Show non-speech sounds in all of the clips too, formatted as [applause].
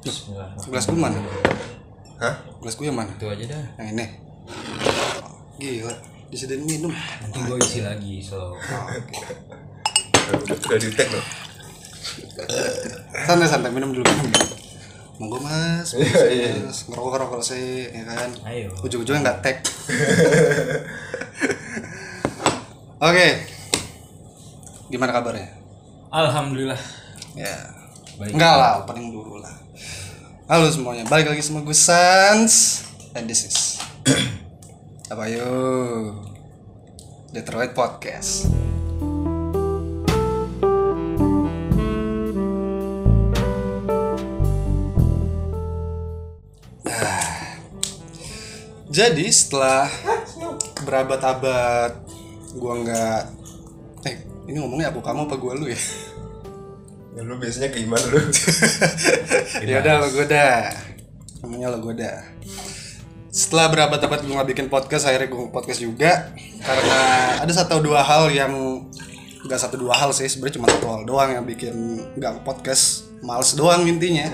Bismillah. Gelas gue mana? Hah? Gelas gue yang mana? Itu aja dah. Yang ini. Gila, disediain minum. Nanti gue isi lagi so. Udah, udah di tag loh. Santai santai minum dulu minum. Monggo mas, Iya, iya. mas, ngerokok ngerokok sih, ya kan. Ayo. Ujung-ujungnya nggak tag. [laughs] Oke, gimana kabarnya? Alhamdulillah. Ya, Baik. enggak lah, opening dulu lah. Halo semuanya, balik lagi sama gue Sans and this is [clears throat] apa yuk? Detroit Podcast. Nah, jadi setelah berabad-abad gua nggak eh ini ngomongnya aku kamu apa gua lu ya? Ya, lu biasanya kayak gimana lu? [laughs] ya udah lo goda namanya lo goda setelah berabad-abad gue nggak bikin podcast akhirnya gue podcast juga. Karena ada satu dua hal yang nggak satu dua hal sih sebenarnya cuma satu hal doang yang bikin nggak podcast males doang intinya.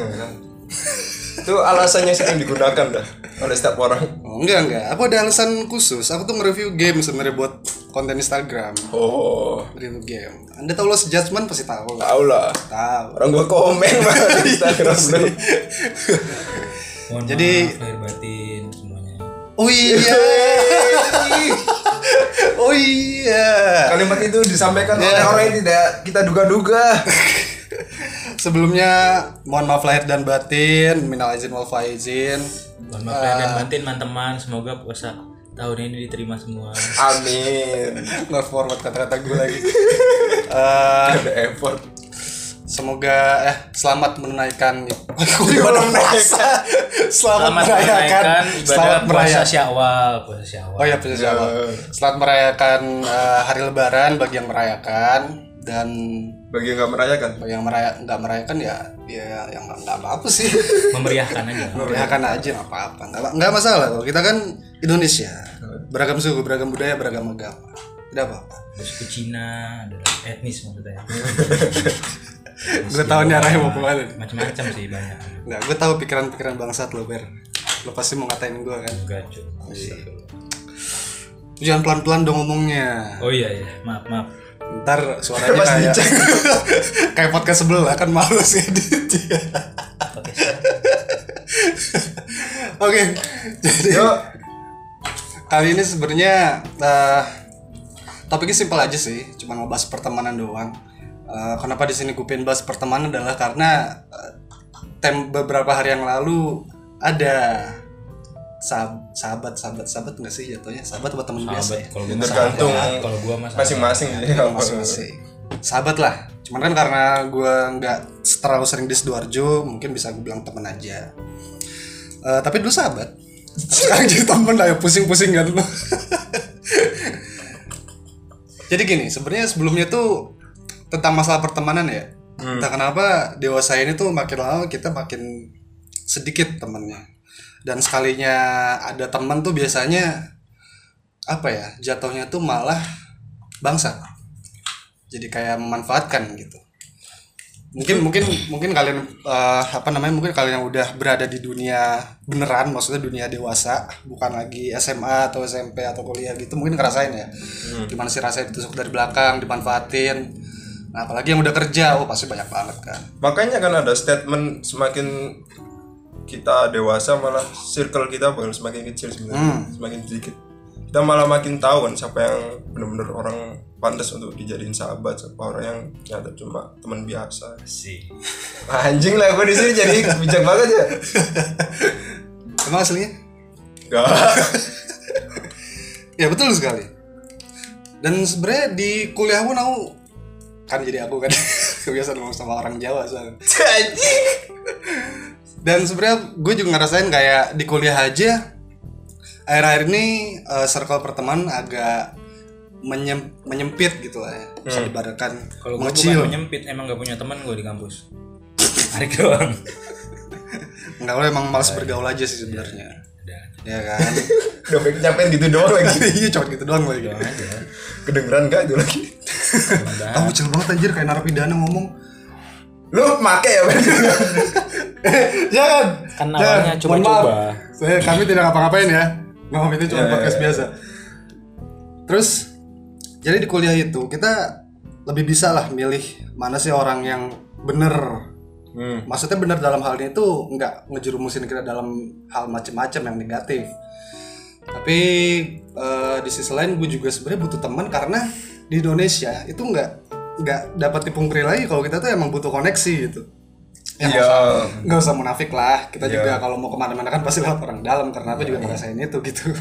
Itu alasannya sering digunakan dah oleh setiap orang. oh, enggak enggak. Aku ada alasan khusus. Aku tuh nge-review game sebenarnya buat konten Instagram Oh, review game anda tahu lo judgment pasti tahu lah tau lah. tahu Orang gua komen mah di [laughs] Instagram lu. Mohon Jadi- maaf lahir batin semuanya. oh iya [laughs] oh iya Kalimat itu disampaikan Ya. oleh orang yang tidak kita duga-duga. [laughs] Sebelumnya mohon maaf lahir dan batin, minal izin wal faizin. Mohon maaf lahir dan batin teman-teman. Semoga puasa tahun ini diterima semua. Amin. [laughs] Nggak forward kata-kata gue lagi. [laughs] Eh, Ada effort. semoga eh selamat menunaikan Belum [laughs] ibadah naik. puasa. Selamat, Selamat merayakan selamat ibadah puasa merayakan. Syawal, puasa Syawal. Oh ya puasa Syawal. Selamat merayakan eh, hari Lebaran bagi yang merayakan dan Bagi yang nggak merayakan. bagi yang meraya nggak merayakan ya ya yang nggak nggak apa-apa sih. Memeriahkan aja. [laughs] merayakan aja nggak apa-apa nggak, nggak masalah kok kita kan Indonesia beragam suku beragam budaya beragam agama tidak apa-apa Ada suku Cina, ada etnis maksudnya. [laughs] gue tahu nih arahnya mau ke mana. Macam-macam sih banyak. nggak gue tahu pikiran-pikiran bangsat lo ber lo pasti mau ngatain gue kan Enggak, cuy. Lu jangan pelan-pelan dong ngomongnya Oh iya iya, maaf maaf. Ntar suaranya Pas kayak [laughs] kayak podcast sebelah kan males editnya Oke. [laughs] oke jadi Yuk. kali ini sebenarnya eh, topiknya simpel aja sih cuma mau bahas pertemanan doang Eh, kenapa di sini gue pengen bahas pertemanan adalah karena eh, tem beberapa hari yang lalu ada sahab- sahabat sahabat sahabat nggak sih jatuhnya? Sahabat atau teman biasa ya? Sahabat kalau gua Tergantung sahabat, kalau gua mas Masing-masing ya. masing-masing. Sahabat lah. Cuman kan karena gue nggak terlalu sering di sidoarjo mungkin bisa gue bilang temen aja. Eh, tapi dulu sahabat. Sekarang jadi temen lah ya pusing-pusing kan. Lu [laughs] jadi gini sebenarnya sebelumnya tuh tentang masalah pertemanan ya. Entah kenapa dewasa ini tuh makin lama kita makin sedikit temennya dan sekalinya ada teman tuh biasanya apa ya jatuhnya tuh malah bangsa. Jadi kayak memanfaatkan gitu. Mungkin mungkin mungkin kalian eh, apa namanya mungkin kalian yang udah berada di dunia beneran maksudnya dunia dewasa bukan lagi SMA atau SMP atau kuliah gitu mungkin ngerasain ya. Gimana sih rasanya ditusuk dari belakang dimanfaatin. Nah apalagi yang udah kerja oh pasti banyak banget kan. Makanya kan ada statement semakin kita dewasa malah circle kita bakal semakin kecil sebenarnya, semakin sedikit. Kita malah makin tahu kan siapa yang benar-benar orang pantas untuk dijadiin sahabat, siapa orang yang ternyata cuma teman biasa. sih. Anjing lah gue di sini jadi bijak banget ya. [laughs] emang aslinya Gak. [laughs] ya betul sekali dan sebenarnya di kuliah pun aku kan jadi aku kan [laughs] kebiasaan ngomong sama orang Jawa soalnya Anjing. Dan sebenarnya gue juga ngerasain kayak di kuliah aja akhir-akhir ini eh, circle pertemanan agak menyem- menyempit gitu lah ya bisa dibaratkan Kalau mengecil bukan menyempit, emang gak punya teman gua di kampus. [laughs] Tarik doang. nggak lo emang males bergaul aja sih sebenarnya Udah. ya kan Udah baik nyampein gitu doang lagi. [laughs] iya cuma gitu doang lagi. Kedengeran gak itu lagi? [laughs] Tahu kecil banget anjir kayak narapidana ngomong Lu make ya berarti? jangan [laughs] Kan jangan. awalnya coba-coba. maaf. saya kami tidak ngapa-ngapain ya ngomong itu cuma Ya, ya, podcast ya. biasa terus jadi di kuliah itu kita lebih bisa lah milih mana sih orang yang bener Hmm. maksudnya bener dalam hal ini tuh nggak ngejerumusin kita dalam hal macem-macem yang negatif tapi eh, di sisi lain gue juga sebenarnya butuh teman karena di Indonesia itu nggak nggak dapat dipungkiri lagi kalau kita tuh emang butuh koneksi gitu ya nggak Iya. usah usah munafik lah kita Iya. juga kalau mau ke mana-mana kan pasti lewat orang dalam karena aku juga ngerasain itu gitu [laughs]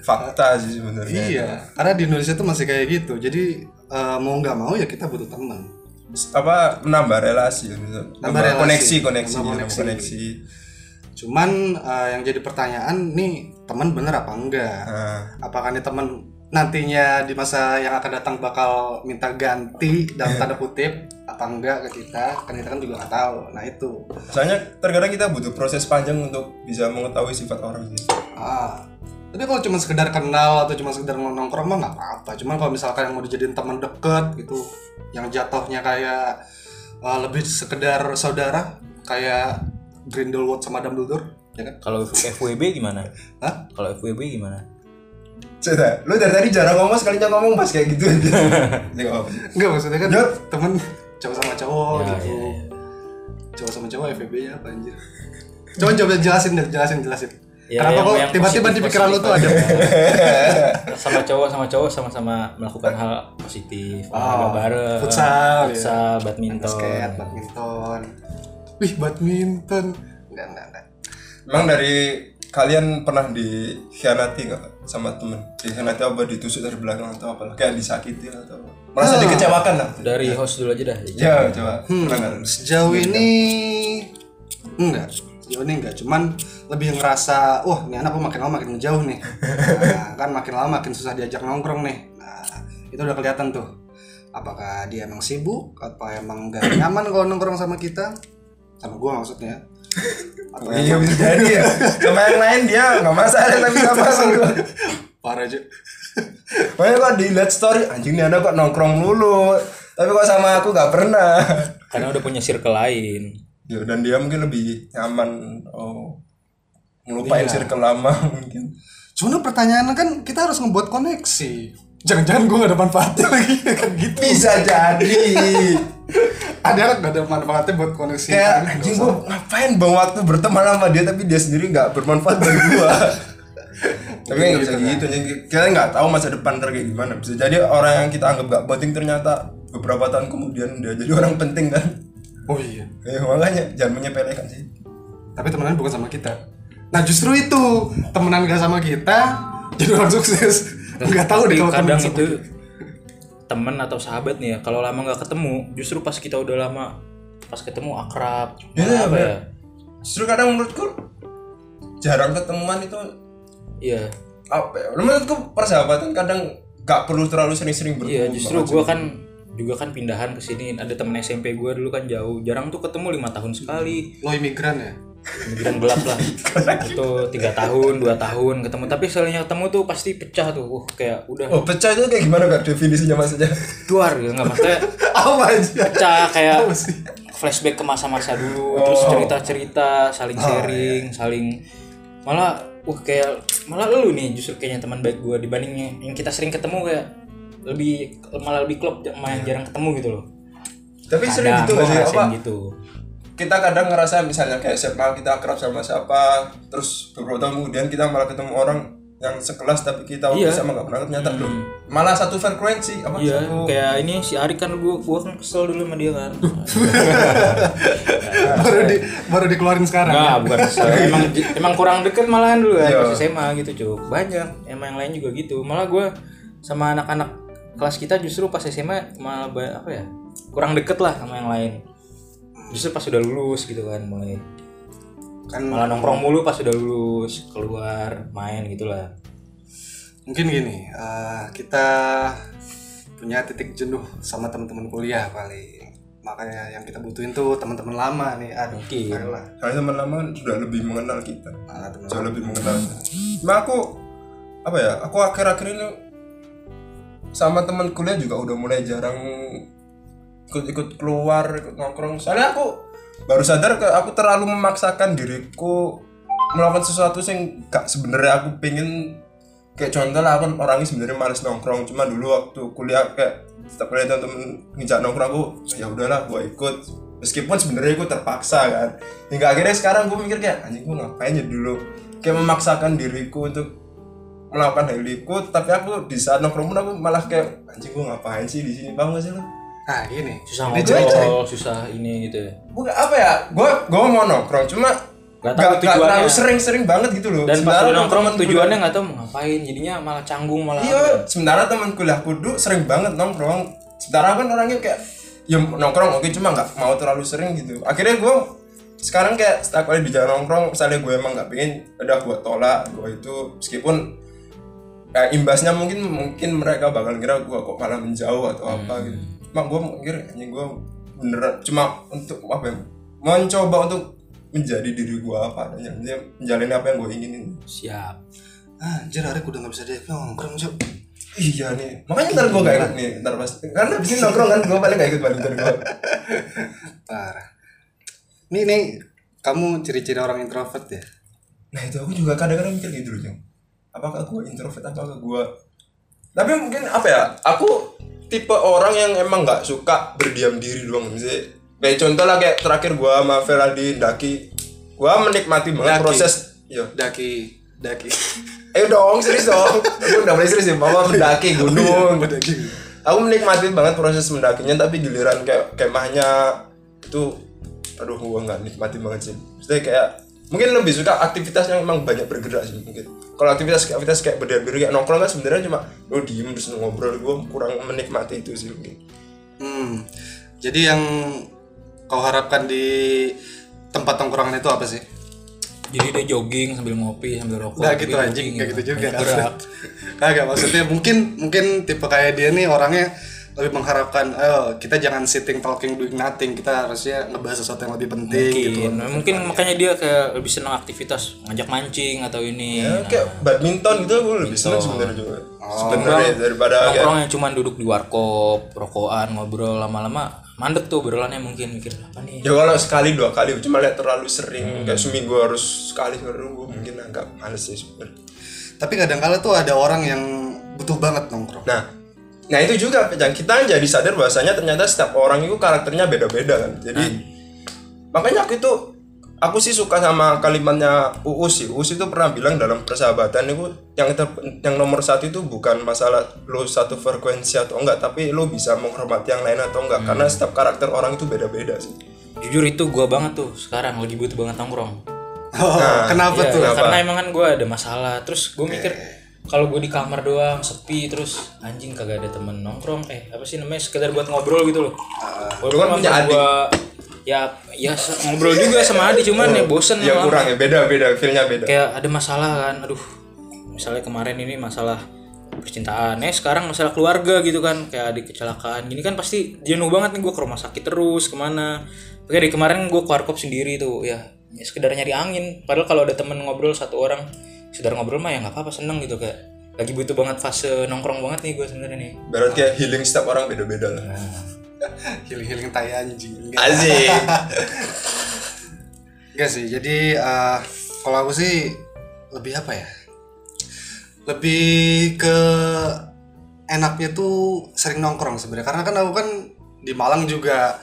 Fakta sih sebenarnya. iya karena di Indonesia tuh masih kayak gitu jadi eh, mau nggak mau ya kita butuh teman Apa menambah relasi ya, gitu. Nambah relasi. koneksi, koneksi, nambah koneksi. koneksi. cuman eh, yang jadi pertanyaan nih teman bener apa enggak Nah, apakah nih teman nantinya di masa yang akan datang bakal minta ganti dalam tanda kutip apa enggak ke kita kan kita kan juga nggak tahu nah itu soalnya terkadang kita butuh proses panjang untuk bisa mengetahui sifat orang sih. ah tapi kalau cuma sekedar kenal atau cuma sekedar nongkrong mah nggak apa-apa cuman kalau misalkan yang mau dijadiin teman deket gitu yang jatuhnya kayak eh, lebih sekedar saudara kayak Grindelwald sama Dumbledore ya kan Kalau FWB gimana? Hah? Kalau FWB gimana? Sudah, lu dari tadi jarang ngomong sekalinya ngomong pas kayak gitu [laughs] aja. Apa-apa. Enggak maksudnya kan Yuk. temen cowok sama cowok Ya, gitu. ya, ya. Cowok sama cowok FVB nya apa anjir? Coba coba jelasin deh, jelasin jelasin. Ya, Kenapa yang- kok tiba-tiba di pikiran lu tuh ada [laughs] sama cowok sama cowok sama-sama melakukan hal positif olahraga Oh, bareng futsal, ya. badminton basket, badminton. Wih, badminton. Enggak, enggak, enggak. Emang dari kalian pernah dikhianati nggak sama temen? Dikhianati apa ditusuk dari belakang atau apa? Kayak disakiti atau merasa dikecewakan lah? dari host dulu aja dah Ya, coba. Hmm, Pernah sejauh ini enggak. Sejauh ini enggak, cuman lebih ngerasa, wah, ini anak kok makin lama makin menjauh nih. [laughs] Nah, kan makin lama makin susah diajak nongkrong nih. Nah, itu udah kelihatan tuh. Apakah dia emang sibuk apa emang gak nyaman kalau nongkrong sama kita? Sama gua maksudnya. Atau Iya bisa jadi ya. Sama yang lain dia nggak masalah tapi sama sama. parah aja. Makanya kok dilihat story anjing nih anak kok nongkrong mulu. Tapi kok sama aku nggak pernah. karena udah punya circle lain Ya, dan dia mungkin lebih nyaman. Oh, ngelupain circle lama [laughs] mungkin. Cuma pertanyaannya kan kita harus ngebuat koneksi. Jangan-jangan gue gak ada manfaatnya [laughs] lagi kan gitu. Bisa jadi. [laughs] Ada gak ada manfaatnya buat koneksi. Kayak anjing gua ngapain bang waktu berteman sama dia tapi dia sendiri nggak bermanfaat bagi gua. [laughs] tapi nggak bisa gitu, anjing. kita nggak tahu masa depan ntar kayak gimana. Bisa jadi orang yang kita anggap gak penting ternyata beberapa tahun kemudian dia jadi orang penting kan. Oh iya. Ya makanya jangan menyepelekan sih. Tapi temenan bukan sama kita. Nah justru itu temenan gak sama kita jadi orang sukses. Gak tahu deh kalau kadang itu teman atau sahabat nih ya kalau lama nggak ketemu justru pas kita udah lama pas ketemu akrab Iya, malah apa ya Justru kadang menurutku jarang ketemuan itu iya apa ya? Menurutku persahabatan kadang gak perlu terlalu sering-sering bertemu. iya justru gua kan juga kan pindahan ke sini ada temen SMP gua dulu kan jauh jarang tuh ketemu lima tahun sekali Lo imigran ya? Imigran gelap lah. Itu tiga tahun dua tahun ketemu. Tapi sekalinya ketemu tuh pasti pecah tuh. Uh, kayak udah. Oh pecah itu kayak gimana kak definisinya maksudnya? keluar gitu nggak maksudnya [laughs] Apa aja? pecah kayak flashback ke masa-masa dulu terus cerita-cerita saling sharing saling malah wah kayak malah lu nih justru kayaknya teman baik gue dibandingnya yang kita sering ketemu kayak lebih malah lebih klop sama yang jarang ketemu gitu loh. Tapi sering Kadang gitu gua gak sih? Apa? gitu Kita kadang ngerasa misalnya kayak SMA kita akrab sama siapa, terus beberapa tahun kemudian kita malah ketemu orang yang sekelas tapi kita waktu Iya. sama gak pernah ternyata belum. Malah satu frekuensi apa? iya satu- kayak ini si Ari kan gue gue kan kesel dulu sama dia kan [laughs] baru di baru dikeluarin sekarang. Enggak, bukan kesel. [laughs] emang emang kurang deket malahan dulu kan Iya. pas SMA gitu cuk banyak emang yang lain juga gitu malah gue sama anak-anak kelas kita justru pas SMA malah apa ya kurang deket lah sama yang lain justru pas udah lulus gitu kan mulai Kan malah nongkrong mulu pas udah lulus keluar main gitulah mungkin gini, eh, kita punya titik jenuh sama teman-teman kuliah paling. Makanya yang kita butuhin tuh teman-teman lama nih. Aduh, Mungkin. ayolah. Karena teman lama sudah lebih mengenal kita. Nah, teman Jauh lebih mengenal. Cuma aku apa ya? Aku akhir-akhir ini sama teman kuliah juga udah mulai jarang ikut-ikut keluar, ikut nongkrong. Soalnya aku baru sadar ke aku terlalu memaksakan diriku melakukan sesuatu yang gak sebenarnya aku pengen kayak contoh lah aku orangnya sebenarnya males nongkrong. Cuma dulu waktu kuliah kayak setiap kali temen ngejak nongkrong aku ya udahlah gua ikut. Meskipun sebenarnya aku terpaksa kan. Hingga akhirnya sekarang gue mikir kayak anjing gue ngapain ya dulu? Kayak memaksakan diriku untuk melakukan hal itu. Tapi aku di saat nongkrong pun aku malah kayak anjing gue ngapain sih di sini? Bang sih lo Nah, ini. susah Ini ngobrol susah ini gitu ya. Gue apa ya? Gue gue mau nongkrong cuma Gak gak, tahu gak tujuannya. terlalu sering-sering banget gitu loh. Dan pas udah nongkrong tujuannya nggak tahu mau ngapain jadinya malah canggung malah iya sementara teman kuliah kudu sering banget nongkrong. Sementara kan orangnya kayak ya nongkrong oke cuma nggak mau terlalu sering gitu. Akhirnya gue sekarang kayak setiap kali di jalan nongkrong misalnya gue emang nggak pengen udah gue tolak gue itu meskipun ya, imbasnya mungkin mungkin mereka bakal kira gue kok malah menjauh atau apa gitu cuma gue mikir anjing gue beneran cuma untuk apa ya mencoba untuk menjadi diri gue apa adanya menjalani apa yang gue inginin siap Anjir, Arek udah gak bisa dia nongkrong, Cok. Iya nih, makanya ntar gue gak ikut nih, ntar pas Karena di sini nongkrong kan, gue paling gak ikut badminton gue [laughs] Parah. Nih, nih, kamu ciri-ciri orang introvert ya? Nah itu aku juga kadang-kadang mikir gitu loh Apakah gue introvert, apakah gue Tapi mungkin apa ya, aku tipe orang yang emang gak suka berdiam diri doang. Misalnya, Kayak contoh lah kayak terakhir gue sama Feraldi Daki. Gue menikmati banget Daki. proses Iya. Daki, daki. Eh dong, serius dong. [laughs] Aku udah mulai serius ya, mama mendaki gunung. Daki. aku menikmati banget proses mendakinya tapi giliran kayak kemahnya itu aduh gua nggak nikmati banget sih. Maksudnya kayak mungkin lebih suka aktivitas yang emang banyak bergerak sih mungkin kalau aktivitas aktivitas kayak berdiam diri kayak nongkrong kan sebenarnya cuma lo diem terus ngobrol gua kurang menikmati itu sih mungkin Hmm. Jadi yang kau harapkan di tempat tongkrongan itu apa sih? jadi dia jogging sambil ngopi sambil rokok Nggak gitu anjing, kayak gitu juga. Banyak gerak [laughs] Kagak maksudnya mungkin mungkin tipe kayak dia nih orangnya lebih mengharapkan ayo kita jangan sitting talking doing nothing kita harusnya ngebahas sesuatu yang lebih penting gitu. Mungkin mungkin makanya dia kayak lebih senang aktivitas ngajak mancing atau ini. Ya kayak badminton gitu aku lebih seneng sebenarnya juga. Sebenarnya daripada kayak nongkrong yang cuma duduk di warkop rokokan ngobrol lama-lama mandek tuh obrolannya mungkin mikir apa nih? Ya kalau sekali dua kali cuma lihat terlalu sering kayak seminggu harus sekali baru mungkin agak males sih sebenarnya. Tapi kadang-kala tuh ada orang yang butuh banget nongkrong. Nah, nah itu juga yang kita jadi sadar bahwasanya ternyata setiap orang itu karakternya beda-beda kan. Jadi makanya aku itu aku sih suka sama kalimatnya Uus sih. Uus itu pernah bilang dalam persahabatan itu yang ter- yang nomor satu itu bukan masalah lo satu frekuensi atau enggak, tapi lo bisa menghormati yang lain atau enggak. Karena setiap karakter orang itu beda-beda sih. jujur itu gua banget tuh sekarang lagi butuh banget nongkrong oh, kenapa Iya, tuh karena emang kan gue ada masalah terus gue mikir kalau gue di kamar doang sepi terus. Anjing kagak ada temen nongkrong. Eh apa sih namanya? Sekedar buat ngobrol gitu loh. Lu kan punya adik. gua ya ya ngobrol juga sama Adi cuman ya bosen Ya kurang ya, beda-beda, feelnya beda. kayak ada masalah kan aduh. Misalnya kemarin ini masalah percintaan. Eh sekarang masalah keluarga gitu kan kayak adik kecelakaan. Gini kan pasti jenuh banget nih gue ke rumah sakit terus ke mana. Oke dari kemarin gue ke warkop sendiri tuh ya, ya. Sekedar nyari angin. Padahal kalau ada temen ngobrol satu orang sekedar ngobrol mah ya nggak apa-apa seneng gitu kayak lagi butuh banget fase nongkrong banget nih gue sebenarnya nih Berarti kayak healing setiap orang beda-beda lah. [laughs] healing healing tai anjing Enggak. Asik. [laughs] Enggak sih, jadi eh, kalau aku sih lebih apa ya? Lebih ke enaknya tuh sering nongkrong sebenarnya karena kan aku kan di Malang juga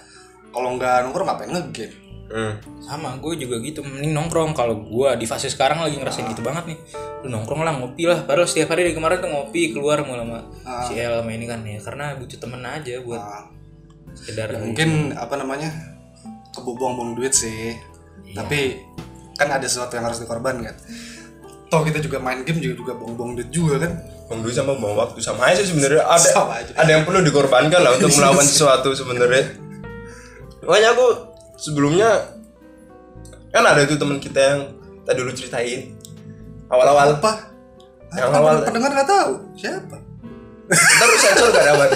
kalau nggak nongkrong ngapain ngegame Hmm. sama gue juga gitu. Mending nongkrong. Kalau gue di fase sekarang lagi ngerasain gitu banget nih. Lu nongkrong lah ngopi lah. Padahal setiap hari dari kemarin tuh ngopi keluar mulu sama si El sama ini kan ya. Karena butuh temen aja buat Nah, sekedar mungkin apa namanya kebuang-buang duit sih. Tapi kan ada sesuatu yang harus dikorbankan toh kita juga main game juga juga buang-buang duit juga kan? Bang Dwi sama bang waktu. Sama aja sih sebenarnya. Ada Sama aja. ada yang perlu dikorbankan lah untuk melakukan [laughs] sesuatu sebenarnya. Makanya aku sebelumnya kan ada itu teman kita yang tadi dulu ceritain. Awal-awal. Apa yang awal. pendengar nggak tahu. Siapa? Ntar sensor gak dapat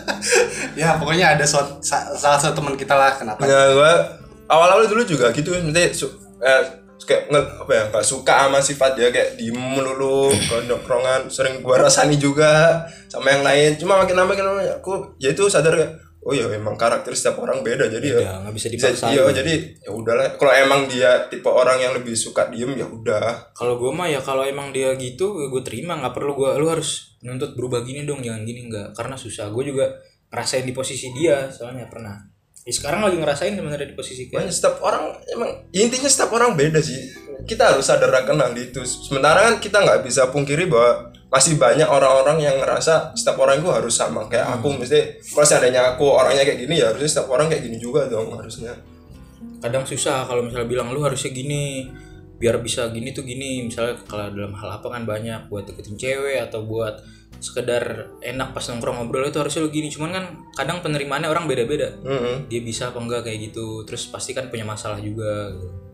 [laughs] ya pokoknya ada sa- salah satu teman kita lah kenapa? Ya gua awal-awal dulu juga gitu. Nanti su eh, kayak nge, apa ya gak suka sama sifat dia. Kayak diem melulu ke nongkrongan sering gua rasani juga sama yang lain. Cuma makin lama makin lama aku ya itu sadar kayak oh ya emang karakter setiap orang beda jadi ya Ya nggak bisa dipaksain. iya jadi ya udahlah. Kalau emang dia tipe orang yang lebih suka diem ya udah. Kalau gue mah ya kalau emang dia gitu gue terima nggak perlu gue lu harus nuntut berubah gini dong jangan gini nggak. Karena susah. Gue juga ngerasain di posisi dia soalnya pernah. Ya, sekarang lagi ngerasain sebenarnya di posisi kayak setiap orang emang ya intinya setiap orang beda sih. Kita harus sadar akan hal itu. Sementara kan kita nggak bisa pungkiri bahwa masih banyak orang-orang yang ngerasa setiap orang itu harus sama. Kayak aku mesti kalau seandainya aku orangnya kayak gini ya harusnya setiap orang kayak gini juga dong harusnya. Kadang susah kalau misalnya bilang lu harusnya gini biar bisa gini tuh gini. Misalnya kalau dalam hal apa kan banyak buat deketin cewek atau buat sekedar enak pas nongkrong ngobrol itu harusnya lu gini. Cuman kan kadang penerimaannya orang beda-beda. Mm-mm. dia bisa apa enggak kayak gitu. Terus pasti kan punya masalah juga gitu.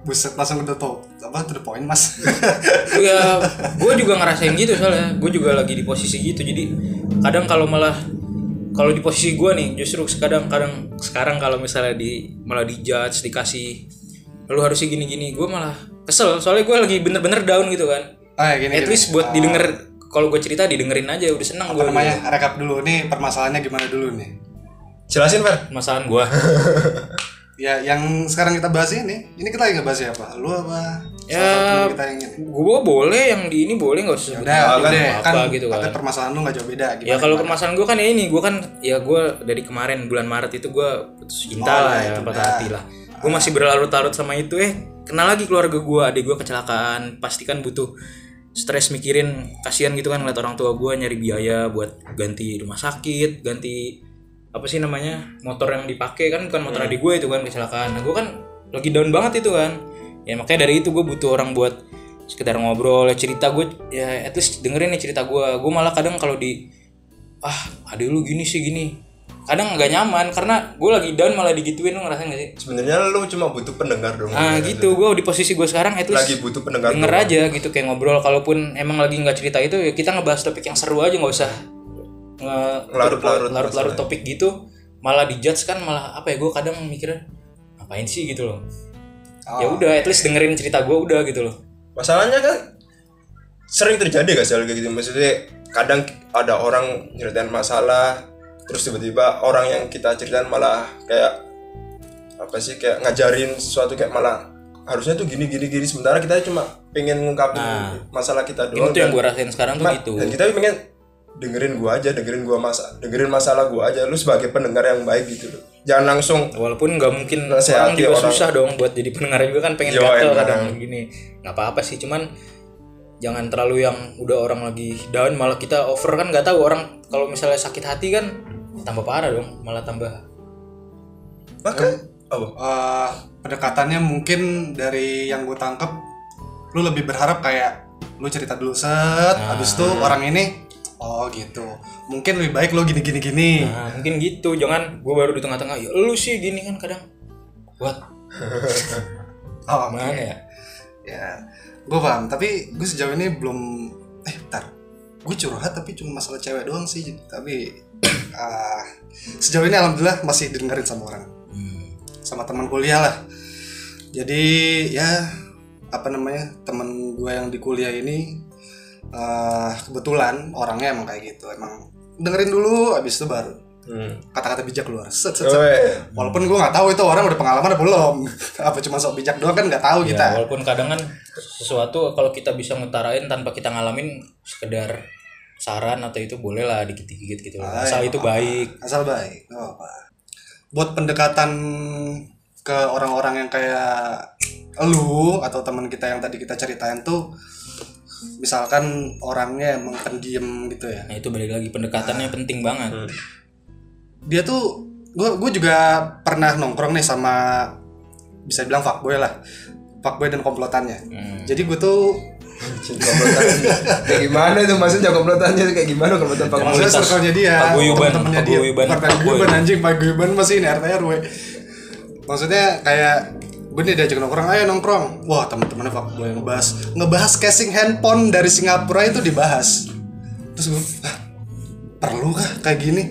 Buset langsung udah tau apa to the point mas. [laughs] Ya gue juga ngerasain gitu soalnya. Gue juga lagi di posisi gitu jadi kadang kalau malah kalau di posisi gue nih justru kadang kadang sekarang kalau misalnya di malah di judge dikasih lu harusnya gini gini gue malah kesel. Soalnya gue lagi bener-bener down gitu kan. Ah gini at gini. least buat didengar kalau gue cerita didengerin aja udah senang gue apa namanya? Rekap dulu. Nih permasalahannya gimana dulu nih? Jelasin Fer. Masalah gue [laughs] ya yang sekarang kita bahas ini ini kita lagi ngebahas siapa? Lu apa? Ya, salah kita yang ini. gue boleh yang di ini boleh nggak usah sebut udah udah. apa kan, gitu kan. permasalahan lu nggak jauh beda gimana Ya kalau permasalahan gue kan ya ini, gue kan ya gue dari kemarin bulan Maret itu gue putus cinta Oh, lah ya, ya, patah hati lah. Gue masih berlarut-larut sama itu. Eh kenal lagi keluarga gue, adik gue kecelakaan, pasti kan butuh stres mikirin kasihan gitu kan ngeliat orang tua gue nyari biaya buat ganti rumah sakit, ganti apa sih namanya motor yang dipakai kan bukan motor adik gue itu kan kecelakaan. Nah gue kan lagi down banget itu kan. Ya makanya dari itu gue butuh orang buat sekedar ngobrol ya cerita gue ya at least dengerin nih cerita gue. Gue malah kadang kalau di ah adik lu gini sih gini. Kadang nggak nyaman karena gue lagi down malah digituin lu ngerasain gak sih? Sebenarnya lu cuma butuh pendengar dong. Ah gitu. gue di posisi gue sekarang at least lagi butuh pendengar denger aja gitu kayak ngobrol. Kalaupun emang lagi nggak cerita itu ya kita ngebahas topik yang seru aja nggak usah nge Larut-larut topik gitu malah dijudge kan malah apa ya gue kadang mikirnya ngapain sih? gitu loh. Ya udah at least dengerin cerita gue udah gitu loh. Masalahnya kan sering terjadi gak sih kayak gitu? Maksudnya kadang ada orang nyeritain masalah terus tiba-tiba orang yang kita ceritain malah kayak apa sih kayak ngajarin sesuatu kayak malah harusnya tuh gini gini gini. Sementara kita cuma pengen ngungkapin masalah kita doang tuh yang gue rasain sekarang tuh gitu. dan kita pengen dengerin gua aja dengerin gua masa dengerin masalah gua aja lu sebagai pendengar yang baik gitu loh. Jangan langsung walaupun nggak mungkin orang juga orang. susah dong buat jadi pendengar juga kan pengen Yo, gatel kadang gini. Nggak apa-apa sih cuman jangan terlalu yang udah orang lagi down malah kita over kan nggak tahu orang kalau misalnya sakit hati kan tambah parah dong malah tambah. Bahkan apa? Eh, pendekatannya mungkin dari yang gue tangkep lu lebih berharap kayak lu cerita dulu set habis itu orang ini oh gitu. Mungkin lebih baik lu gini gini gini. Nah mungkin gitu. Jangan gue baru di tengah-tengah ya lu sih gini kan kadang. Buat [laughs] oh mana ya? Ya gue paham. Tapi gue sejauh ini belum eh bentar. Gue curhat tapi cuma masalah cewek doang sih. Tapi [clears throat] ah, sejauh ini alhamdulillah masih didengerin sama orang. Hmm. sama teman kuliah lah. Jadi ya apa namanya teman gue yang di kuliah ini eh, kebetulan orangnya emang kayak gitu emang dengerin dulu abis itu baru hmm. kata-kata bijak keluar set set, set. Weh. walaupun gue nggak tahu itu orang udah pengalaman atau belum [laughs] apa cuma sok bijak doang kan nggak tahu Ya, kita walaupun kadang kan sesuatu kalau kita bisa ngutarain tanpa kita ngalamin sekedar saran atau itu boleh lah dikit-dikit gitu. Ah, asal ya, itu apa-apa. baik asal baik nggak apa buat pendekatan ke orang-orang yang kayak lu atau teman kita yang tadi kita ceritain tuh misalkan orangnya emang pendiam gitu ya. Nah itu balik lagi pendekatannya penting banget. dia tuh gue gue juga pernah nongkrong nih sama bisa bilang fuckboy lah. Fuckboy dan komplotannya. Hmm. jadi gue tuh kayak gimana itu maksudnya komplotannya kayak gimana komplotan Pak maksudnya circle-nya dia temen-temennya dia. Paguyuban anjing. Paguyuban masih ini RT RW maksudnya kayak gue nih diajak nongkrong ayo nongkrong. Wah temen-temennya fuckboy ngebahas. Ngebahas casing handphone dari Singapura itu dibahas. Terus gue "Hah, perlu kah kayak gini?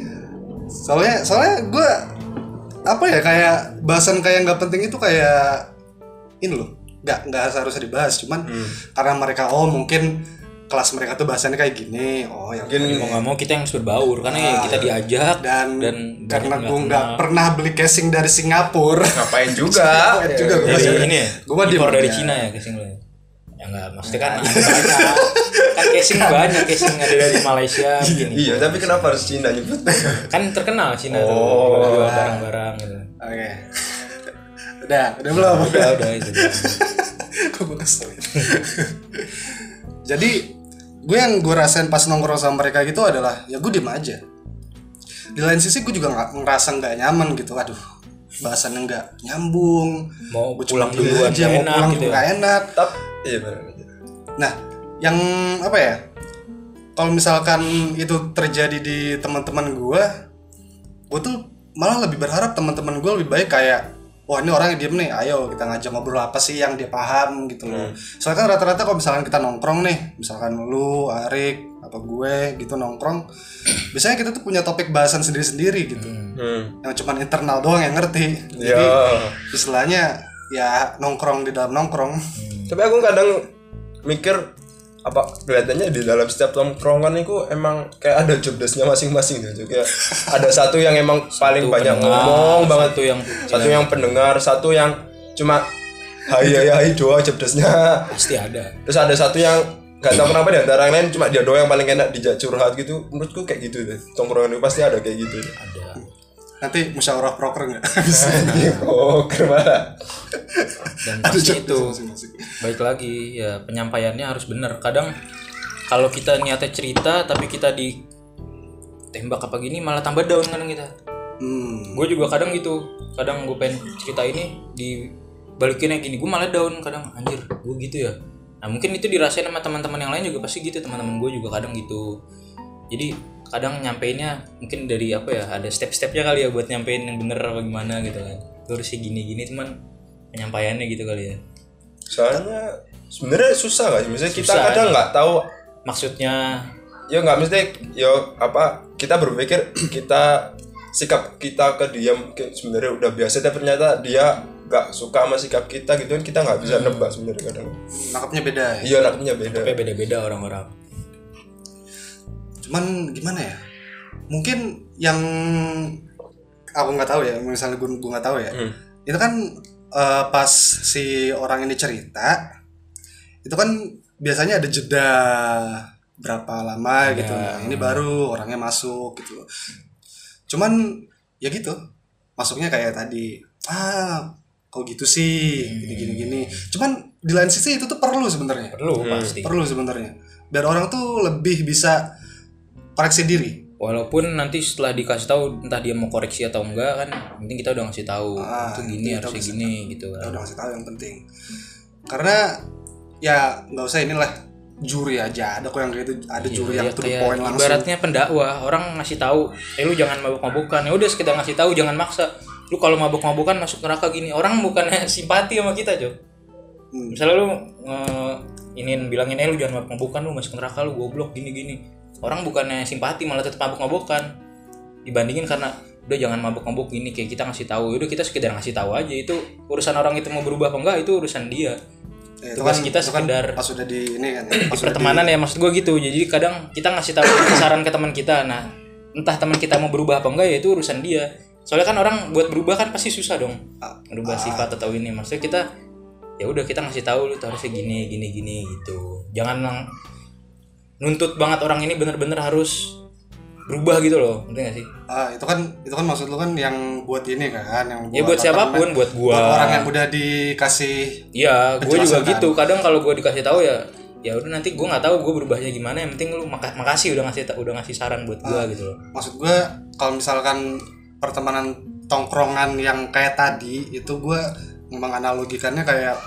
Soalnya soalnya gue apa ya kayak bahasan kayak nggak penting itu kayak ini loh nggak nggak seharusnya dibahas. Cuman karena mereka oh mungkin kelas mereka tuh bahasannya kayak gini. Oh ya Mungkin mau nggak mau kita yang harus berbaur karena ya kita diajak dan, dan karena gue nggak pernah beli casing dari Singapura. Ngapain juga? [laughs] Ngapain juga gua dari ini ya? gua mah impor dari. Cina ya casing lo ya? Ya nggak maksudnya kan [laughs] banyak kan casing banyak casing ada dari Malaysia [laughs] mungkin iya tapi kenapa harus Cina nyebut? Kan terkenal Cina Oh. tuh jual barang-barang gitu. Oke. Udah udah belum? Udah udah itu Kok gue kesel ya? Jadi gue yang gue rasain pas nongkrong sama mereka gitu adalah ya gue diem aja. Di lain sisi gue juga nggak ngerasa nggak nyaman gitu. Aduh bahasannya nggak nyambung. mau Gue pulang duluan aja mau enak pulang gitu juga ya nggak enak. Tap iya benar Nah yang apa ya? Kalau misalkan itu terjadi di teman-teman gue, gue tuh malah lebih berharap teman-teman gue lebih baik kayak wah ini orang yang diem nih ayo kita ngajak ngobrol apa sih yang dia paham gitu loh. Soalnya kan rata-rata kalau misalkan kita nongkrong nih misalkan lu Arik apa gue gitu nongkrong [clears throat] biasanya kita tuh punya topik bahasan sendiri-sendiri gitu. Hmm. yang cuman internal doang yang ngerti. Jadi ya istilahnya ya nongkrong di dalam nongkrong. Tapi aku kadang mikir apa kelihatannya di dalam setiap tongkrongan itu emang kayak ada job desk-nya masing-masing gitu. Kayak ada satu yang emang [laughs] paling banyak pendengar, ngomong banget. satu yang satu yang pendengar satu yang cuma hai hai hai doang job desk-nya. Pasti ada. Terus ada satu yang nggak tahu kenapa di antara yang lain cuma dia doang yang paling enak dijak curhat gitu. Menurutku kayak gitu deh. Tongkrongan itu pasti ada kayak gitu. Ada nanti musyawarah proker nggak? [laughs] Oh ke mana dan Ada pasti itu. baik lagi ya penyampaiannya harus benar. Kadang kalau kita niatnya cerita tapi kita di tembak apa gini malah tambah down kadang kita. Hmm. gue juga kadang gitu. Kadang gue pengen cerita ini di balikinnya gini gue malah down kadang. Anjir gue gitu ya. Nah mungkin itu dirasain sama teman-teman yang lain juga pasti gitu. Teman-teman gue juga kadang gitu. Jadi kadang nyampeinnya mungkin dari apa ya ada step-stepnya kali ya buat nyampein yang bener apa gimana gitu kan. Lu harus sih gini-gini cuman penyampaiannya gitu kali ya. Soalnya sebenarnya susah gak sih? Misalnya kita Susah, kadang iya. nggak tahu maksudnya? Ya nggak mesti ya apa kita berpikir [clears throat] kita sikap kita ke dia mungkin sebenarnya udah biasa tapi ternyata dia nggak suka sama sikap kita gitu kan kita nggak bisa nebak sebenarnya kadang. Nangkapnya beda ya? Iya anaknya beda. Tapi beda-beda orang-orang cuman gimana ya? Mungkin yang aku nggak tahu ya misalnya gue gue nggak tahu ya. Hmm. itu kan eh, pas si orang ini cerita itu kan biasanya ada jeda berapa lama gitu. Nah ini baru orangnya masuk gitu. Cuman ya gitu. Masuknya kayak tadi ah kok gitu sih? Gini gini gini. Cuman di lain sisi itu tuh perlu sebenarnya. Perlu pasti. Perlu sebenarnya. Biar orang tuh lebih bisa koreksi diri. Walaupun nanti setelah dikasih tahu entah dia mau koreksi atau enggak kan yang penting kita udah ngasih tahu Ah, itu gini bisa gini gitu kita kan. Udah ngasih tahu yang penting. Karena ya nggak usah inilah juri aja. Ada kok yang kayak itu ada juri yang Ya, to the kayak point langsung. ibaratnya pendakwah orang ngasih tahu eh lu jangan mabuk-mabukan. Ya udah sekedar ngasih tahu jangan maksa. Lu kalau mabuk-mabukan masuk neraka gini orang bukannya [laughs] simpati sama kita Jo. Hmm. misalnya lu nge- inin bilangin eh lu jangan mabuk-mabukan lu masuk neraka lu goblok gini gini orang bukannya simpati malah tetap mabuk-mabukan. Dibandingin karena udah jangan mabuk-mabuk gini kayak kita ngasih tahu. Udah kita sekedar ngasih tahu aja. Itu urusan orang itu mau berubah apa enggak itu urusan dia. Ya, itu tugas kan, kita kan sekedar- pas sudah di ini kan ya, di pas di- pertemanan ya maksud gue gitu. Jadi kadang kita ngasih tahu [coughs] saran ke teman kita. Nah entah teman kita mau berubah apa enggak ya itu urusan dia. Soalnya kan orang buat berubah kan pasti susah dong berubah sifat atau ini. Maksudnya kita ya udah kita ngasih tahu lu tuh harusnya gini gini gini gitu. Jangan lang- nuntut banget orang ini bener-bener harus berubah gitu loh ngerti gak sih ah itu kan itu kan maksud lu kan yang buat ini kan yang ya buat apa siapa pun namanya, buat gua buat orang yang udah dikasih Iya, gue juga kan? gitu. Kadang kalau gue dikasih tahu ya, ya udah nanti gue nggak tahu gue berubahnya gimana. Yang penting lu maka- makasih udah ngasih udah ngasih saran buat gue gitu loh. maksud gue kalau misalkan pertemanan tongkrongan yang kayak tadi itu gue menganalogikannya kayak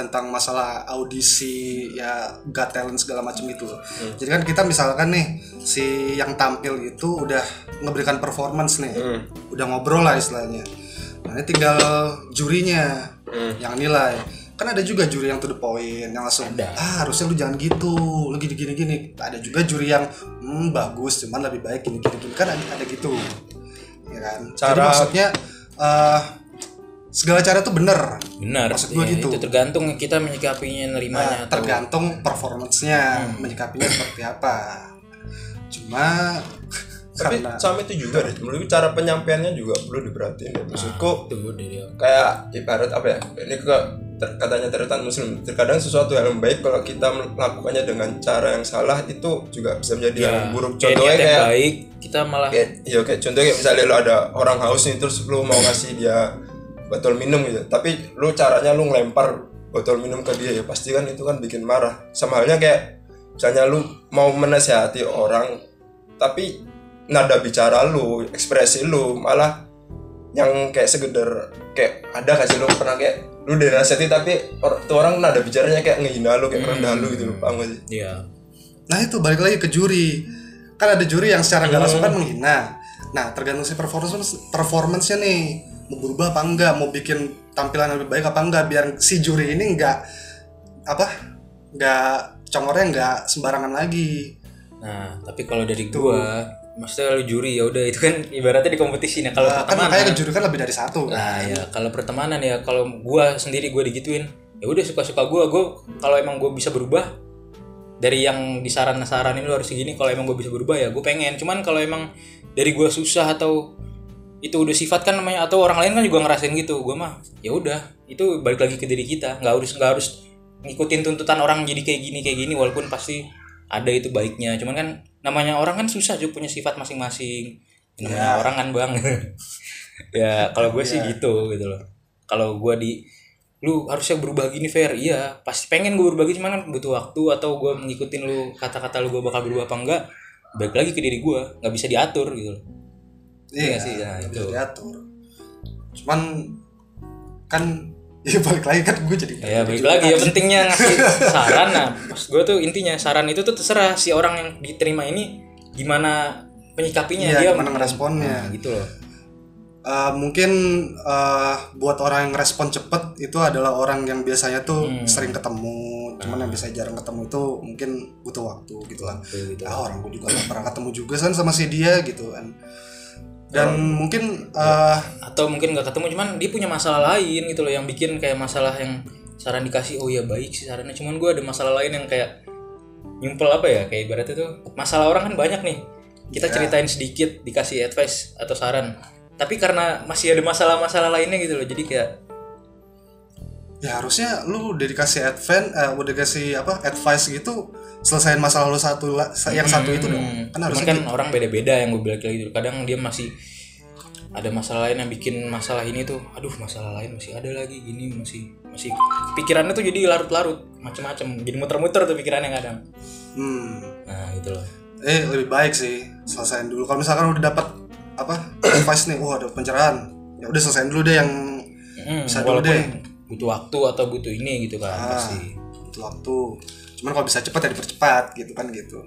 tentang masalah audisi ya got talent segala macam itu. Jadi kan kita misalkan nih si yang tampil itu udah ngeberikan performance nih. Udah ngobrol lah istilahnya. Nah ini tinggal jurinya yang nilai. Kan ada juga juri yang to the point yang langsung Ada. ah harusnya lu jangan gitu lu gini gini gini ada juga juri yang hmm bagus cuman lebih baik gini gini gini kan ada, ada gitu. Ya kan? Jadi Cara- maksudnya eh segala cara tuh bener. Benar Maksud gua Ya, gitu. itu tergantung kita menyikapinya nerimanya Nah, atau tergantung performance-nya menyikapinya seperti apa. Cuma tapi karena sama itu juga deh. Menurutku cara penyampaiannya juga perlu diperhatiin deh. maksudku tuh dari kayak ibarat apa ya? Ini ke ter- katanya terkadang muslim. Terkadang sesuatu yang baik kalau kita melakukannya dengan cara yang salah itu juga bisa menjadi hal yang buruk. Ya, kayak contohnya yang kayak baik kita malah kayak iya kayak contohnya kayak misalnya lo ada orang haus nih terus lu mau ngasih dia botol minum gitu. Tapi lu caranya lu ngelempar botol minum ke dia ya pasti kan itu kan bikin marah. Sama halnya kayak misalnya lu mau menasihati orang tapi nada bicara lu ekspresi lu malah yang kayak segedar kayak ada kasih lu pernah kayak lu dari nasihati tapi or, tuh orang nada bicaranya kayak ngehina lu kayak rendah lu gitu lu paham gak sih? Ya nah itu balik lagi ke juri. Kan ada juri yang secara nggak langsung kan menghina. Nah tergantung si performance performance-nya nih mau berubah apa enggak? Mau bikin tampilan lebih baik apa enggak? Biar si juri ini nggak apa nggak congornya nggak sembarangan lagi. Nah tapi kalau dari gua maksudnya lu juri ya udah itu kan [laughs] ibaratnya di kompetisi. Nah kalau Nah, kan pertemanan makanya ke juri kan lebih dari satu. Kan Nah ya kalau pertemanan ya kalau gua sendiri gua digituin ya udah suka-suka gua gua kalau emang gua bisa berubah dari yang disaran-saranin lu harus segini kalau emang gua bisa berubah ya gua pengen. Cuman kalau emang dari gua susah atau itu udah sifat kan namanya atau orang lain kan juga ngerasain gitu. Gua mah ya udah itu balik lagi ke diri kita. Nggak harus nggak harus ngikutin tuntutan orang jadi kayak gini kayak gini walaupun pasti ada itu baiknya. Cuman kan namanya orang kan susah juga punya sifat masing-masing. Namanya orang kan bang. [laughs] Ya kalau gue sih gitu gitu loh. Kalau gue di lu harusnya berubah gini fair iya pasti pengen gue berubah gini cuman kan butuh waktu atau gue ngikutin lu kata-kata lu gue bakal berubah apa enggak balik lagi ke diri gue nggak bisa diatur gitu loh Iya nggak sih? Nah, nggak itu. diatur cuman kan [laughs] ya balik lagi kan gue jadi ya balik lagi ya pentingnya ngasih [laughs] saran nah pas gue tuh intinya saran itu tuh terserah si orang yang diterima ini gimana penyikapinya Iya, dia gimana ngeresponnya. Nah, gitu loh Uh, mungkin uh, buat orang yang respon cepet itu adalah orang yang biasanya tuh Hmm. sering ketemu cuman yang biasanya jarang ketemu itu mungkin butuh waktu gitu lah gitu. ah orang gue juga gak pernah ketemu juga kan sama si dia gitu kan dan mungkin uh, atau mungkin nggak ketemu cuman dia punya masalah lain gitu loh yang bikin kayak masalah yang saran dikasih oh ya baik sih sarannya. Cuman gue ada masalah lain yang kayak nyumpel apa ya kayak ibaratnya tuh masalah orang kan banyak nih. Kita ceritain sedikit dikasih advice atau saran. Tapi karena masih ada masalah-masalah lainnya gitu loh jadi kayak ya harusnya lu udah dikasih advance uh, udah dikasih apa advice gitu selesaiin masalah lu satu yang satu itu dong. Kan harusnya kan orang beda-beda yang gue bilang gitu. Kadang dia masih ada masalah lain yang bikin masalah ini tuh aduh masalah lain masih ada lagi gini masih masih pikirannya tuh jadi larut-larut macam-macam jadi muter-muter tuh pikirannya kadang. Hmm. Nah gitu loh. Eh lebih baik sih selesaiin dulu. Kalau misalkan udah dapat apa [clears throat] advice nih wah ada pencerahan. Ya udah selesaiin dulu deh yang Hmm, Bisa dulu deh. Butuh waktu atau butuh ini gitu kan Ah. pasti. butuh waktu. Cuman kalau bisa cepat ya dipercepat gitu kan gitu.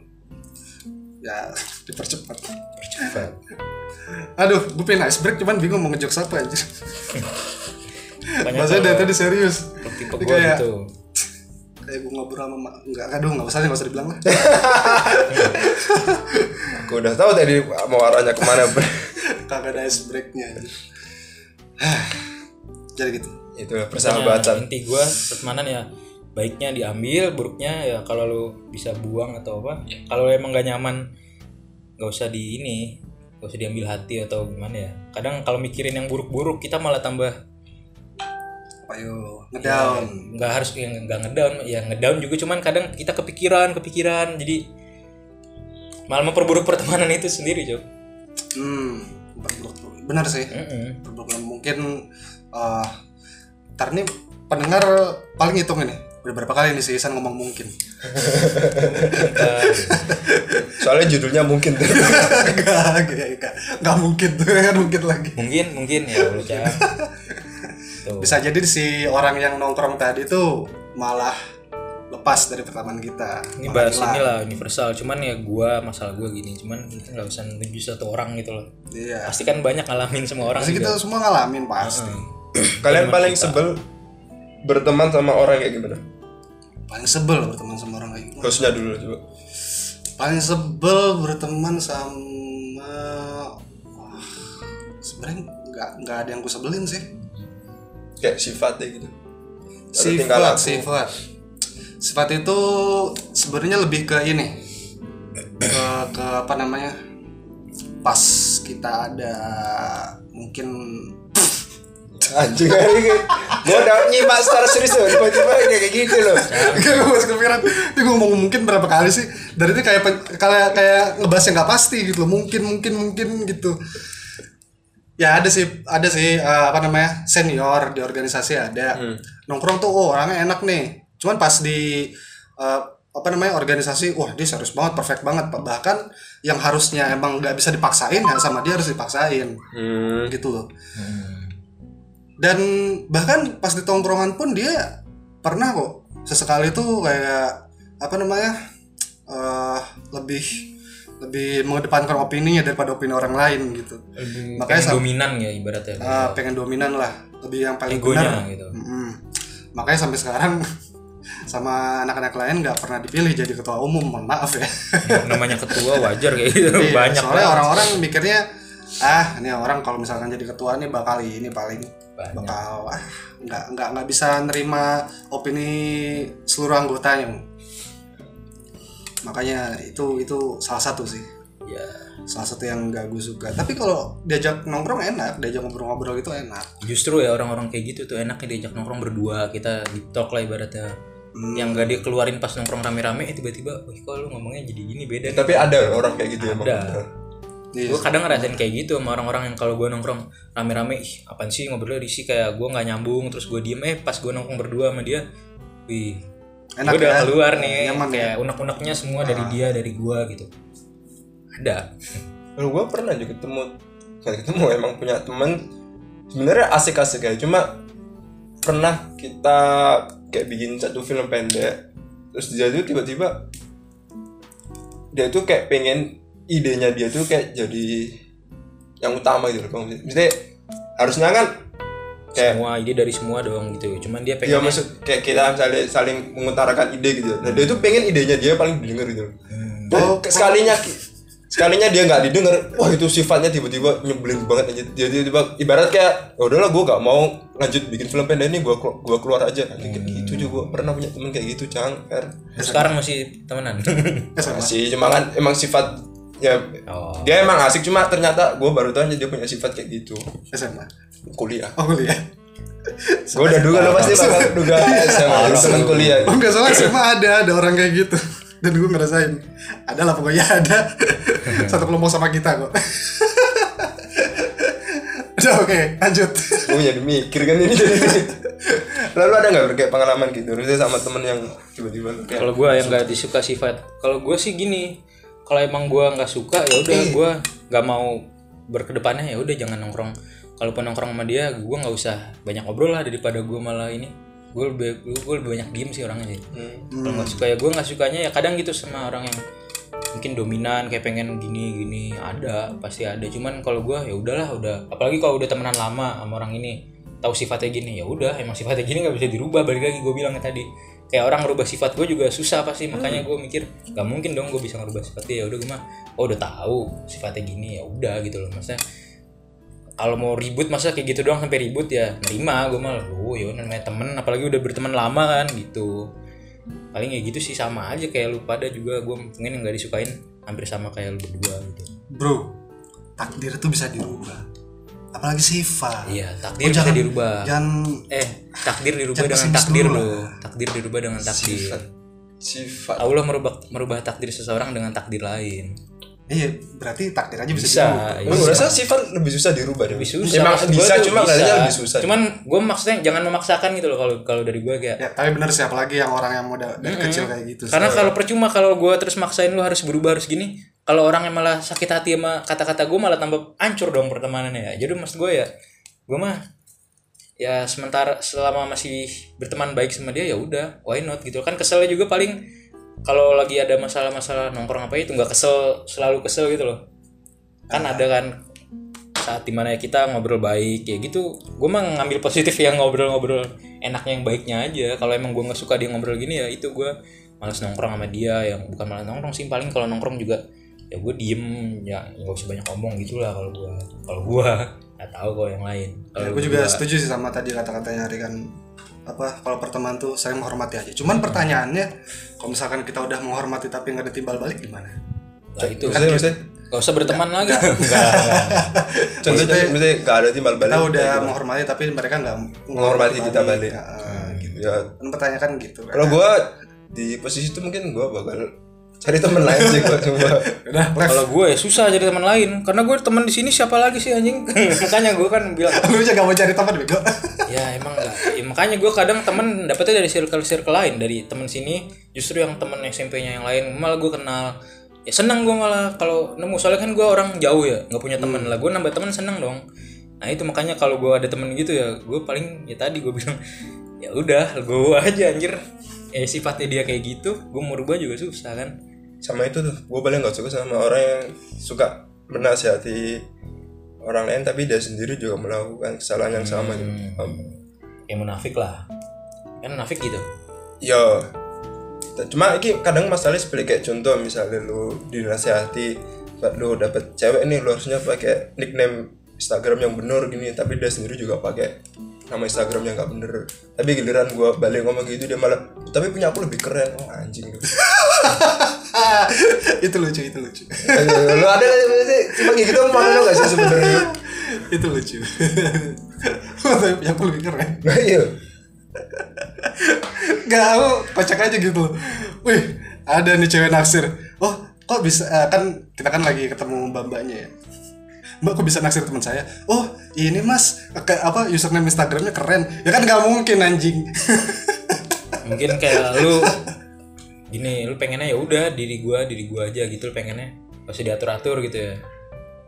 Ya [laughs] dipercepat. Percepat [laughs] aduh gue pengen ice break cuman bingung mau ngejok apa aja [laughs] Maksudnya dari tadi serius. tipe gue kayak gitu. kayak gue ngobrol sama mak enggak aduh nggak usah nggak usah dibilang lah. Aku udah tahu tadi mau arahnya ke mana kagak ada ice breaknya [sighs] jadi gitu itu persahabatan. Inti gue pertemanan ya baiknya diambil buruknya ya kalau lu bisa buang atau apa. Kalau emang gak nyaman gak usah di ini gak usah diambil hati atau gimana ya. Kadang kalau mikirin yang buruk-buruk kita malah tambah ayo ngedown. nggak harus yang nggak ngedown ya ngedown juga. Cuman kadang kita kepikiran kepikiran. Jadi malah memperburuk pertemanan itu sendiri cok hmm benar sih. Mm-mm. berburuk mungkin eh ntar nih pendengar paling hitung ini udah berapa kali nih si Isan ngomong mungkin soalnya judulnya mungkin tuh [laughs] Enggak, enggak, enggak. Enggak mungkin tuh kan mungkin lagi. mungkin mungkin ya lu Cak. tuh Bisa jadi si orang yang nongkrong tadi tuh malah lepas dari pertemanan kita. ini bahas hilang. inilah universal cuman ya gua masalah gua gini cuman kita nggak usah nuju satu orang gitu loh Iya. pasti kan banyak ngalamin semua orang Pasti juga kita semua ngalamin pasti. Kalian paling sebel berteman sama orang kayak gimana? Paling sebel berteman sama orang kayak gimana? hostnya dulu coba. Paling sebel berteman sama Wah, sebenarnya nggak nggak ada yang gue sebelin sih. kayak sifatnya gitu. Sifat sifat. Sifat itu sebenarnya lebih ke ini. Ke ke apa namanya? Pas kita ada mungkin anjing kali gue udah nyimak secara serius loh. Tiba-tiba kayak gitu loh. Gak gue masih kepikiran Tapi gue ngomong mungkin berapa kali sih? Dari itu kayak kayak kayak ngebahas yang gak pasti gitu loh. Mungkin mungkin mungkin gitu. Ya ada sih Ada sih eh, Apa namanya Senior di organisasi ada. Nongkrong tuh oh orangnya enak nih. Cuman pas di eh, Apa namanya organisasi Wah dia serius banget Perfect banget. Bahkan Yang harusnya emang gak bisa dipaksain ya Sama dia harus dipaksain. Hmm. gitu loh. Dan bahkan pas di tongkrongan pun dia pernah kok sesekali tuh kayak apa namanya eh lebih lebih mengedepankan opininya daripada opini orang lain gitu. Lebih Makanya pengen dominan ya ibaratnya Eh, pengen dominan lah, lebih yang paling egonya benar. gitu Mm-mm. Makanya sampai sekarang [laughs] sama anak-anak lain nggak pernah dipilih jadi ketua umum, mohon maaf ya. namanya ketua wajar kayak gitu [laughs] Iya, banyak soalnya orang-orang mikirnya ah ini orang kalau misalkan jadi ketua nih bakal ini paling Banyak. bakal ah nggak nggak nggak bisa nerima opini seluruh anggotanya. Makanya itu itu salah satu sih. Ya salah satu yang gak gue suka. Tapi kalau diajak nongkrong enak diajak ngobrol-ngobrol itu enak. Justru ya orang-orang kayak gitu tuh enaknya diajak nongkrong berdua. Kita di talk lah ibaratnya. Yang gak dia keluarin pas nongkrong rame-rame eh tiba-tiba wih kok lu ngomongnya jadi gini? Beda. Nih tapi ada orang kayak gitu emang Ada. beneran. Iya. gue kadang ngerasain kayak gitu sama orang-orang yang kalau gue nongkrong rame-rame ih apaan sih ngobrolnya risih kayak gue nggak nyambung terus gue diem. Eh pas gue nongkrong berdua sama dia wih Enak gue udah ya? keluar nih. Nyaman ya? kayak unek-uneknya semua dari dia dari gue gitu. Ada. Lalu gue pernah juga ketemu Gak ketemu emang punya temen. Sebenarnya asik-asik ya cuma pernah kita kayak bikin satu film pendek terus dia tuh tiba-tiba dia tuh kayak pengen idenya dia tuh kayak jadi yang utama gitu loh. Maksudnya harusnya kan kayak semua ide dari semua dong gitu cuman dia Iya pengen maksud kayak kita saling saling mengutarakan ide gitu. Nah dia tuh pengen idenya dia paling didengar gitu. Dan ke- sekalinya sekalinya dia nggak didengar, wah itu sifatnya tiba-tiba nyebelin banget aja. Dia tiba-tiba ibarat kayak, ya udahlah gue gak mau lanjut bikin film pendek ini, gue gua keluar aja. Kayak gitu juga pernah punya temen kayak gitu, cang. Fer. sekarang masih temenan Masih cuma kan emang sifat ya oh. dia emang asik cuma ternyata gue baru tahu aja dia punya sifat kayak gitu. SMA kuliah. Oh kuliah. Gue udah duga lo pasti bakal duga SMA temen kuliah. Oh enggak salah SMA ada ada orang kayak gitu. Dan gue ngerasain ada lah pokoknya ada. [laughs] Satu kelompok sama kita kok. Udah oke lanjut. Gue jadi mikir kan ini. Lalu ada nggak kayak pengalaman gitu? Terusnya sama temen yang tiba-tiba kayak kalau gue yang nggak disuka sifat. Kalau gue sih gini kalau emang gue nggak suka ya udah gue nggak mau berkedepannya ya udah jangan nongkrong. Kalaupun nongkrong sama dia gue nggak usah banyak ngobrol lah daripada gue malah ini. Gue lebih gue lebih banyak diem sih orangnya sih. Kalau nggak suka ya gue nggak sukanya ya kadang gitu sama orang yang mungkin dominan kayak pengen gini gini. Ada pasti ada. Cuman kalau gue ya udahlah udah. Apalagi kalau udah temenan lama sama orang ini tahu sifatnya gini ya udah emang sifatnya gini nggak bisa dirubah balik lagi gue bilang tadi. Kayak orang ngerubah sifat gue juga susah pasti makanya gue mikir nggak mungkin dong gue bisa ngerubah sifat dia ya udah gue mah oh udah tahu sifatnya gini ya udah gitu loh maksudnya. Kalau mau ribut masa kayak gitu doang sampai ribut ya nerima gue malah oh ya namanya temen apalagi udah berteman lama kan gitu. Paling ya gitu sih sama aja kayak lu pada juga gue mungkin nggak disukain hampir sama kayak lu berdua gitu. Bro takdir itu bisa dirubah apalagi sifat. Iya Oh, takdir bisa jangan- dirubah. jangan eh takdir dirubah dengan takdir dulu. lo takdir dirubah dengan takdir. Sifat. Allah merubah merubah takdir seseorang dengan takdir lain. Iya berarti takdir aja bisa, bisa. dirubah. Iya. gue rasa sifat lebih susah dirubah deh lebih susah. Emang Maksud gua bisa cuma bisa. kayaknya lebih susah. Cuman gue maksudnya jangan memaksakan gitu loh kalau kalau dari gue kayak ya tapi bener sih apalagi yang orang yang muda dari kecil kayak gitu karena kalau percuma kalau gue terus maksain lu harus berubah harus gini kalau orang yang malah sakit hati sama kata-kata gue malah tambah hancur dong pertemanannya ya. Jadi maksud gue ya gue mah ya sementara selama masih berteman baik sama dia ya udah why not gitu. Kan keselnya juga paling kalau lagi ada masalah-masalah nongkrong apa itu nggak kesel selalu kesel gitu loh. Kan ada kan saat di mana ya kita ngobrol baik ya gitu. Gue mah ngambil positif yang ngobrol-ngobrol enaknya yang baiknya aja. Kalau emang gue nggak suka dia ngobrol gini ya itu gue malas nongkrong sama dia yang bukan malah nongkrong sih. Paling kalau nongkrong juga ya gue diem ya nggak usah banyak ngomong gitulah kalau gue kalau gue nggak tahu kok yang lain Ya, kalau gue juga setuju sih sama tadi kata-katanya Hari kan apa kalau pertemanan tuh saling menghormati aja. Cuman pertanyaannya kalau misalkan kita udah menghormati tapi nggak ada timbal balik gimana? Nah, itu Maksudnya, maksudnya, gak usah berteman lagi enggak enggak contohnya, maksudnya gak ada timbal balik. Kita udah menghormati tapi mereka nggak Menghormati kita balik. Ya, eh, gitu. Ya, Kan pertanyaan gitu kan. kalau gua di posisi itu mungkin gua bakal cari temen lain sih gua coba. Udah, kalau gue ya susah jadi teman lain. Karena gue teman di sini siapa lagi sih anjing? [laughs] Makanya gue kan bilang. Lu aja gak mau cari teman bego. ya emang enggak ya, makanya gue kadang temen dapetnya dari circle circle lain. Dari temen sini justru yang temen SMP-nya yang lain. Malah gue kenal. Ya seneng gue malah kalau nemu. Soalnya kan gue orang jauh ya nggak punya temen. Lah gue nambah temen seneng dong. Nah itu makanya kalau gue ada temen gitu ya gue paling ya tadi gue bilang ya udah gue aja anjir. Eh sifatnya dia kayak gitu gue mau rubah juga susah kan sama itu tuh. Gua paling nggak suka sama orang yang suka menasihati orang lain tapi dia sendiri juga melakukan kesalahan yang sama gitu. Um, ya munafik lah. Kan munafik gitu. Ya. Cuma ini kadang masalahnya seperti kayak contoh misalnya lu dinasihati lu dapet cewek nih lu harusnya pakai nickname Instagram yang bener gini tapi dia sendiri juga pakai nama Instagram yang gak bener. Tapi giliran gua balik ngomong gitu dia malah tapi punya aku lebih keren. Oh anjing. [laughs] [laughs] itu lucu, itu lucu. lu ada gak sih cuma kayak gitu mana lo gak sih sebenarnya [laughs] itu lucu. [laughs] Yang lebih keren. nah iya Gak, aku kocak aja gitu. Wih, ada nih cewek naksir. Oh, kok bisa? eh, kan kita kan lagi ketemu mbak-mbaknya ya. Mbak kok bisa naksir teman saya? Oh, ini mas, kayak apa username Instagramnya keren. Ya kan nggak mungkin anjing. mungkin kayak lu gini lu pengennya ya udah diri gua diri gua aja gitu lu pengennya usah diatur atur gitu ya.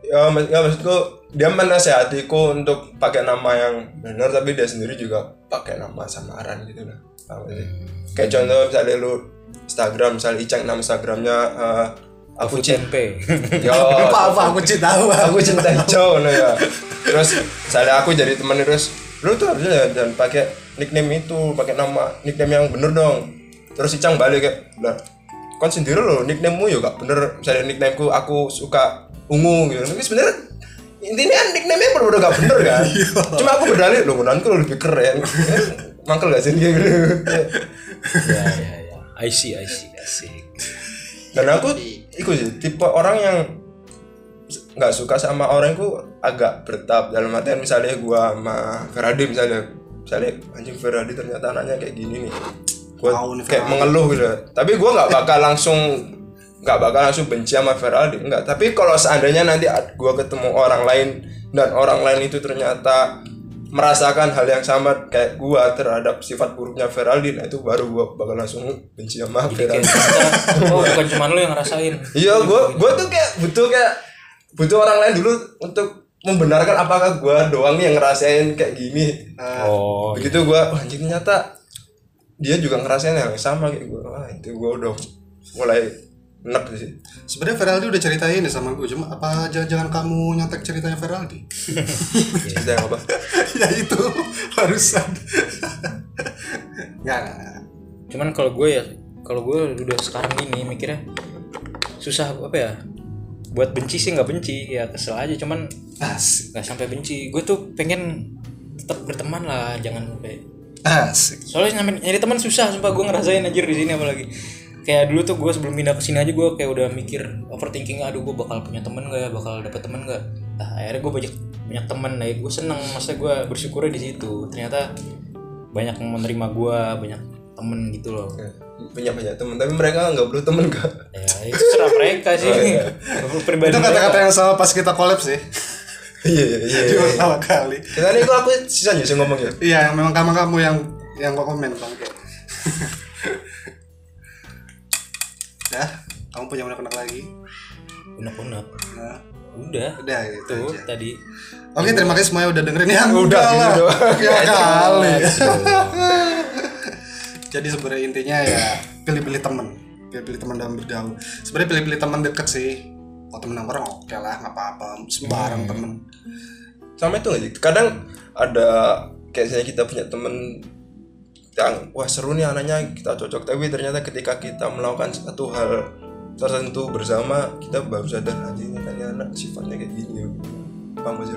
Ya, mak ya maksudku dia menasehatiku untuk pakai nama yang benar tapi dia sendiri juga pakai nama samaran gitu lah. Sih? kayak contoh misalnya lu Instagram misalnya Icang nama Instagramnya eh, [laughs] aku cinta yo. Apa apa aku cinta aku cinta hijau nah ya. Terus misalnya aku jadi teman terus lu tuh harusnya dan pakai nickname itu pakai nama nickname yang bener dong terus Icang balik kayak lah kan sendiri lo nicknamemu ya gak bener. Misalnya nicknameku aku suka ungu gitu. Tapi sebenarnya intinya kan nickname-nya bener-bener gak bener kan? [laughs] Cuma aku berdalih lo menanku lo lebih keren [laughs] mangkel gak sih dia gitu ya ya ya I see I see. Asik dan aku ikut sih tipe orang yang nggak suka sama orang itu agak bertahap dalam artian misalnya gua sama Feradi misalnya. Misalnya anjing Feradi ternyata anaknya kayak gini nih gua Tahu nih kayak mengeluh gitu. Tapi gua nggak bakal langsung nggak bakal langsung benci sama Feraldi enggak tapi kalau seandainya nanti gua ketemu orang lain dan orang lain itu ternyata merasakan hal yang sama kayak gua terhadap sifat buruknya Feraldi nah itu baru gua bakal langsung benci sama Feraldi [laughs] oh bukan cuma lu yang ngerasain. Iya, gua gua tuh kayak butuh kayak butuh orang lain dulu untuk membenarkan apakah gua doang nih yang ngerasain kayak gini. oh Begitu gua wah anjing ternyata dia juga ngerasain yang sama kayak gua. Wah, itu gua udah mulai enak sih. Sebenarnya Feraldi udah ceritain nih sama gue, cuma apa jangan-jangan kamu nyontek ceritanya Feraldi? Cerita yang apa? ya itu barusan. Nggak, cuman kalau gue ya kalau gue udah sekarang gini mikirnya susah apa ya buat benci sih nggak benci ya kesel aja cuman nggak sampai benci gue tuh pengen tetap berteman lah jangan sampai asik. soalnya nyampe nyari teman susah sumpah gue ngerasain anjir di sini apalagi. Kayak dulu tuh gue sebelum pindah ke sini aja gue kayak udah mikir overthinking aduh gue bakal punya temen gak ya? Bakal dapet temen gak nah akhirnya gue banyak banyak temen nah gue seneng masa gue bersyukurnya di situ. Ternyata banyak yang menerima gue banyak temen gitu loh. Punya banyak temen tapi mereka nggak perlu temen kak. ya itu serah mereka sih. Pribadi Itu kata-kata yang sama pas kita collab sih. Iya iya iya. Pertama kali. Kita nih kok aku sisanya sih ngomong ya. Iya, yang memang kamu kamu yang yang gak komen bang. ya, [laughs] kamu punya anak-anak lagi? unek-unek Nah, udah udah itu aja. tadi Oke, terima kasih semuanya udah dengerin ya. [laughs] Udah, gitu lah. Ya [laughs] kali. Jadi sebenarnya intinya ya pilih-pilih teman, pilih-pilih teman dalam bergaul. Sebenarnya pilih-pilih teman deket sih. Kalau temen nongkrong oke lah, nggak apa-apa. Sembarang temen. sama itu aja. Kadang ada kayak misalnya kita punya temen yang wah seru nih anaknya kita cocok. Tapi ternyata ketika kita melakukan satu hal tertentu bersama kita baru sadar aja ini kan anak sifatnya kayak gini ya. Paham gak sih?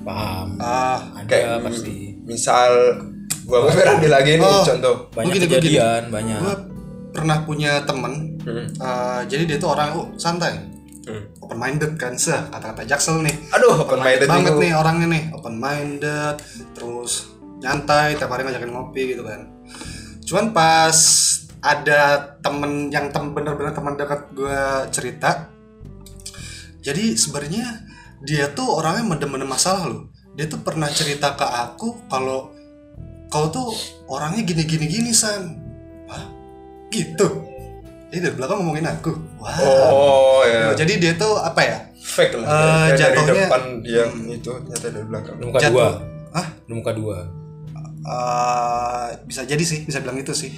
Paham. Ah. Ada Kayak pasti. misal gua mau Ferdi lagi nih Oh. contoh. Banyak Begini, begini. kejadian banyak. Gue pernah punya temen eh, jadi dia tuh orang oh, santai Hmm. open minded kan seh kata-kata jaksel nih. Aduh open minded banget nih orangnya nih open minded terus nyantai tiap hari ngajakin ngopi gitu kan. Cuman pas ada temen yang tem bener-bener teman dekat gue cerita jadi sebenarnya dia tuh orangnya mendem-mendem masalah loh. Dia tuh pernah cerita ke aku kalau kau tuh orangnya gini-gini gini san. Wah gitu ini dari belakang ngomongin aku. Wah. Oh ya jadi dia tuh apa ya? Fake lah. Eh, Kayak dari jatuhnya- depan dia itu ternyata dari belakang. Muka Jatuh. dua. Hah? Lu muka dua. Eh, bisa jadi sih bisa bilang itu sih.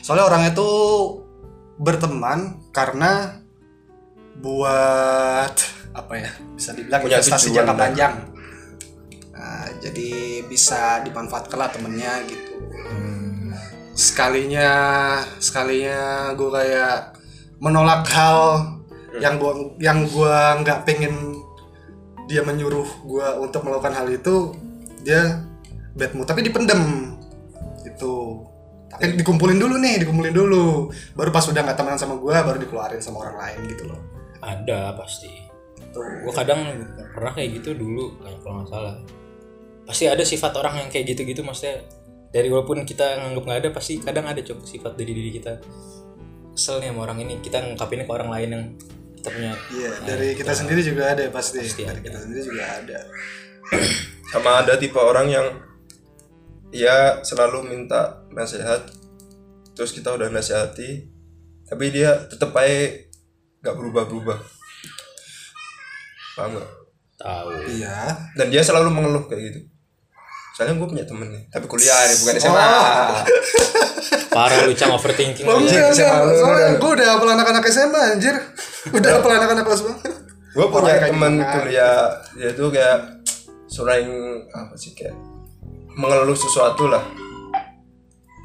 Soalnya orangnya tuh berteman karena buat apa ya bisa dibilang Punya investasi jangka panjang. Nah, jadi bisa dimanfaatkan lah temennya gitu sekalinya sekalinya gue kayak menolak hal yang gua yang gua nggak pengen dia menyuruh gua untuk melakukan hal itu dia bad mood tapi dipendem. Itu. Tapi dikumpulin dulu nih dikumpulin dulu. Baru pas udah nggak temenan sama gua baru dikeluarin sama orang lain gitu loh. Ada pasti. Gue kadang pernah kayak gitu dulu kayak kalau nggak salah. Pasti ada sifat orang yang kayak gitu-gitu maksudnya dari walaupun kita nganggap nggak ada pasti kadang ada cok sifat dari diri kita. Kesel nih sama orang ini kita ngungkapinnya ke orang lain yang kita punya. Iya dari kita sendiri juga ada pasti, Pasti dari ada. kita sendiri juga ada. [clears throat] Sama ada tipe orang yang ya selalu minta nasihat terus kita udah nasihati tapi dia tetap aja nggak berubah-berubah. Paham nggak? Tahu. Iya. Dan dia selalu mengeluh kayak gitu soalnya gue punya temen nih tapi kuliah nih bukan SMA Oh. [laughs] parah lu cang overthinking Oh, lu enggak, ya. SMA enggak. lu Soalnya udah- gue udah apel anak-anak SMA anjir Udah apel anak-anak kelas banget gue punya temen gimana? kuliah dia tuh kayak sering apa sih kayak mengeluh sesuatu lah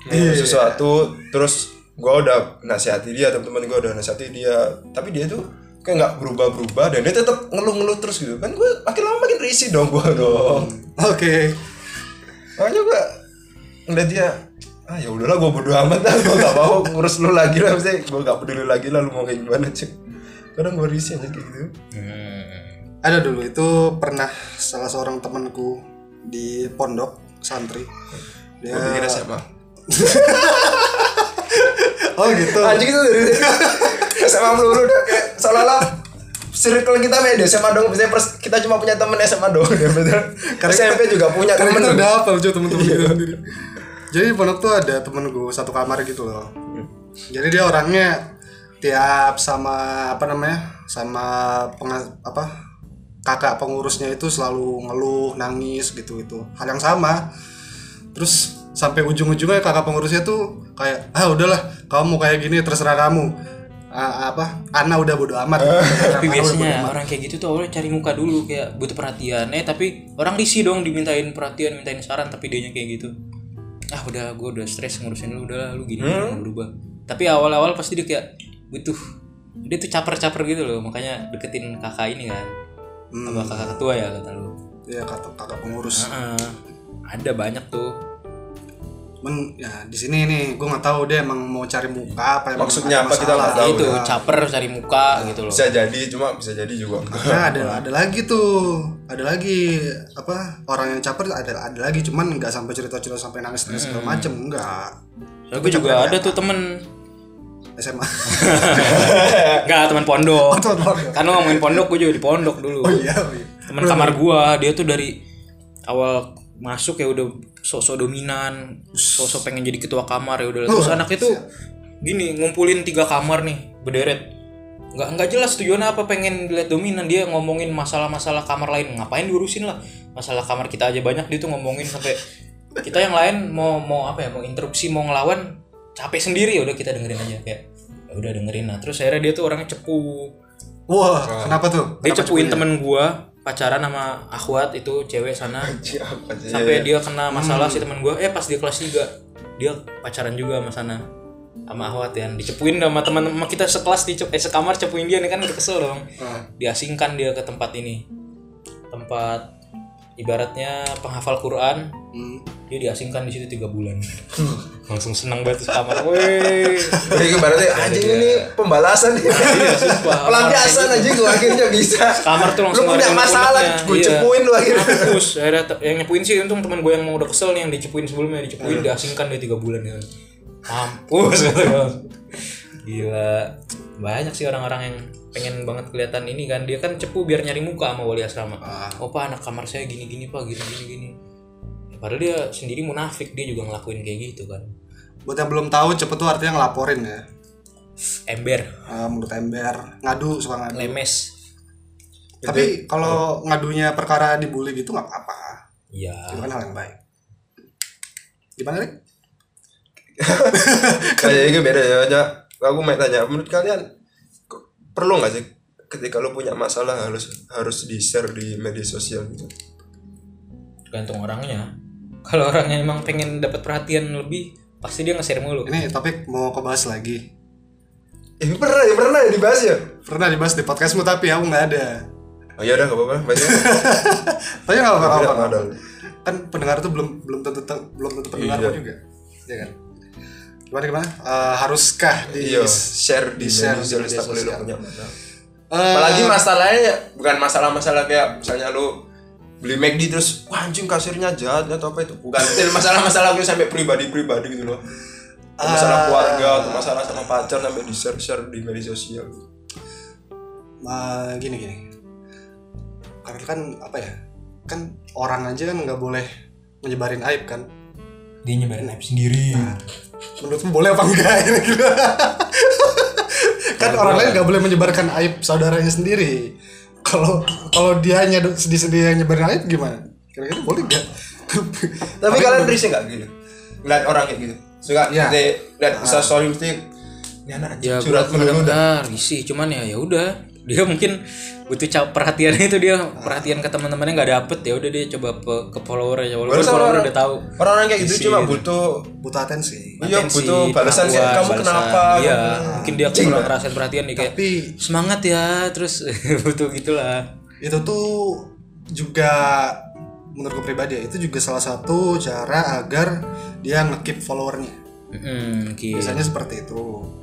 mengeluh Iya. sesuatu terus gue udah nasihati dia teman-teman gue udah nasihati dia tapi dia tuh kayak nggak berubah-berubah dan dia tetap ngeluh-ngeluh terus gitu kan gue makin lama makin risih dong gue dong Oke makanya gue ngeliat dia ah ya udahlah gue bodo amat lah gue gak mau ngurus lu lagi lah. Maksudnya gue gak peduli lagi lah lu mau kayak gimana cuy. Kadang gue risih aja kayak gitu. Hmm. Ada dulu itu pernah salah seorang temanku di pondok santri. Dia gue pikir SMA oh gitu. Anjing itu dari [laughs] SMA melulu udah kayak seolah-olah circle kita beda SMA dong. Misalnya pers- kita cuma punya temen SMA dong. Ya [laughs] betul Karena SMP juga punya karena temen. udah hafal cuy temen-temen kita sendiri. Jadi di pondok tuh ada temen gue satu kamar gitu loh. Jadi dia orangnya tiap sama apa namanya sama penga- apa kakak pengurusnya itu selalu ngeluh nangis gitu gitu. Hal yang sama. Terus sampai ujung-ujungnya kakak pengurusnya tuh kayak ah udahlah kamu mau kayak gini terserah kamu Ah, apa? Ana udah bodo amat. Tapi bodo biasanya amat. orang kayak gitu tuh awalnya cari muka dulu kayak butuh perhatian. Eh tapi orang risih dong dimintain perhatian mintain saran tapi dianya kayak gitu. Ah udah gue udah stres ngurusin lu udah lu gini Hmm? lu berubah. Tapi awal-awal pasti dia kayak butuh dia tuh caper-caper gitu loh makanya deketin kakak ini kan. Hmm. apa kakak ketua ya kata lu. Iya kata kakak pengurus. Heeh. ada banyak tuh Men, ya di sini nih gue nggak tahu dia emang mau cari muka apa emang Maksudnya apa kita nggak tahu itu ya. caper cari muka gitu loh. Bisa jadi cuma bisa jadi juga. Nah, ada ada lagi tuh. Ada lagi apa orang yang caper ada ada lagi cuman nggak sampai cerita cerita sampai nangis nangis segala macem enggak Soalnya gue juga ada tuh temen. SMA Enggak [laughs] teman pondok. Teman pondok. Kan lu ngomongin pondok gue juga di pondok dulu. Oh iya oh iya. Teman kamar gua dia tuh dari awal masuk ya udah sosok dominan sosok pengen jadi ketua kamar ya udah terus anaknya tuh gini ngumpulin tiga kamar nih berderet. Nggak nggak jelas tujuannya apa pengen dilihat dominan. Dia ngomongin masalah-masalah kamar lain. Ngapain diurusin lah? Masalah kamar kita aja banyak dia tuh ngomongin sampai kita yang lain mau mau apa ya mau interupsi mau ngelawan capek sendiri. Ya udah kita dengerin aja. Kayak ya udah dengerin nah terus akhirnya dia tuh orangnya cepu. Wah. kenapa tuh? Dia Kenapa cepuin cepunya? temen gua pacaran sama akhwat itu cewek sana. Sih? sampai dia kena masalah si teman gua. Eh pas dia kelas 3 dia pacaran juga sama sana. Sama akhwat ya dicepuin sama teman sama kita sekelas di eh sekamar cepuin dia nih kan kesel dong. Ah. diasingkan dia ke tempat ini. Tempat ibaratnya penghafal Quran Hmm. dia diasingkan di situ tiga bulan [laughs] langsung senang banget kamar weh Jadi berarti anjing ini pembalasan nih. [laughs] sumpah. Pelampiasan aja gue akhirnya bisa. kamar tuh langsung Lu punya masalah, gue Iya. cepuin lu akhirnya. Hapus. Akhirnya yang nyepuin sih untung teman gue yang mau udah kesel nih yang dicepuin sebelumnya dicepuin diasingkan dia tiga bulan ya. Mampus [laughs] kata gue. Gila. Banyak sih orang-orang yang pengen banget kelihatan ini kan dia kan cepu biar nyari muka sama wali asrama. Oh pak anak kamar saya gini-gini pak gini-gini gini. Ya, Padahal dia sendiri munafik dia juga ngelakuin kayak gitu kan. Buat yang belum tahu cepet tuh artinya ngelaporin ya. Ember, Eh, menurut ember, ngadu suka ngadu. lemes. Tapi kalau ngadunya perkara dibully gitu nggak apa-apa. Iya. Itu kan hal yang baik. Gimana nih? [laughs] Kayak itu beda ya. aja. Aku mau tanya, menurut kalian perlu nggak sih ketika lo punya masalah harus harus di share di media sosial gitu? Tergantung orangnya. [laughs] Kalau orangnya emang pengen dapat perhatian lebih, pasti dia nge-share mulu. Ini topik mau kebahas lagi. Eh pernah ya pernah ya dibahas ya? Pernah dibahas di podcastmu tapi aku nggak ada. Oh iya udah gak apa-apa, banyak. [laughs] Tapi nggak nggak apa-apa. Kan pendengar tuh belum belum tentu belum tentu pendengar Iya. juga. Ya kan? Gimana gimana? Eh, haruskah di Iya, share di di-share media di sosial media lo sosial. punya. Eh, Apalagi masalahnya ya, bukan masalah-masalah kayak misalnya lu beli McD terus wah anjing kasirnya jahat atau apa itu bukan masalah-masalah lu sampai pribadi-pribadi gitu loh masalah keluarga atau masalah sama pacar sampai di share share di media sosial eh, gini gini. Karena kan apa ya? Kan orang aja kan nggak boleh menyebarin aib kan. Dia nyebarin aib sendiri. Menurutmu boleh apa enggak ini gitu. [laughs] kan orang lain nggak boleh menyebarkan aib saudaranya sendiri. Kalau kalau dia hanya sedih sendiri yang nyebarin aib gimana? Kira-kira boleh nggak? [laughs] tapi kalian risih nggak gitu ngeliat orang kayak gitu suka yeah. lihat bisa story mesti ini anak ya curhat gue melulu dah benar risih cuman ya ya udah dia mungkin butuh cap perhatian itu dia perhatian ke teman-temannya nggak dapet. Ya udah dia coba pe- ke follower aja walaupun Baru follower orang- udah tahu. orang-orang kayak gitu cuma butuh butuh atensi. iya Atensi, butuh balasan sih. kamu kenapa? Iya gitu. mungkin dia kurang ngerasain perhatian nih kayak Tapi semangat ya terus [laughs] butuh gitulah. Itu tuh juga menurut gue pribadi ya, itu juga salah satu cara agar dia ngekip followernya. Hmm, oke. Biasanya seperti itu.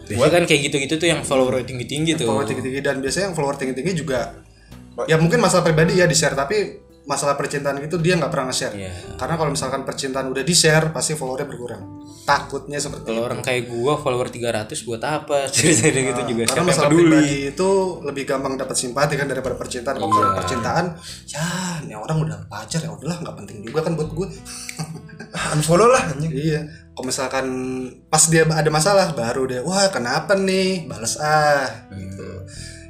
Biasanya kan kayak gitu-gitu tuh yang follower tinggi-tinggi tuh. Follower tinggi-tinggi dan biasanya yang follower tinggi-tinggi juga ya mungkin masalah pribadi ya di share tapi masalah percintaan itu dia nggak pernah nge-share. Iya. Karena kalau misalkan percintaan udah di-share pasti followernya berkurang. Takutnya seperti Kalau orang kayak gua follower 300 buat apa? Cerita gitu juga karena masalah peduli. pribadi itu lebih gampang dapat simpati kan daripada percintaan. Kalau Iya. percintaan, ya ini orang udah pacar ya udahlah nggak penting juga kan buat gue. [laughs] unfollow lah anjing Iya. Kalau misalkan pas dia ada masalah baru dia wah kenapa nih balas ah gitu.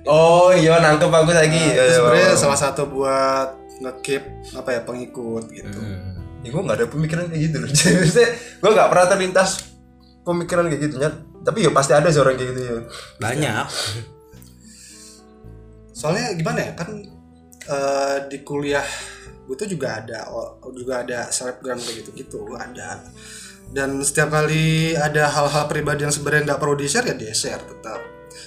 oh iya nangkep aku lagi Nah, Iya, itu iya, sebenarnya iya. salah satu buat ngekip apa ya pengikut gitu. ya gue gak ada pemikiran kayak gitu loh [laughs] gue gak pernah terlintas pemikiran kayak gitu Nyat. tapi ya pasti ada sih orang kayak gitu ya Banyak. Soalnya gimana ya kan eh, di kuliah gue tuh juga ada oh, juga ada selebgram kayak gitu gitu ada dan setiap kali ada hal-hal pribadi yang sebenarnya nggak perlu di share ya di share tetap.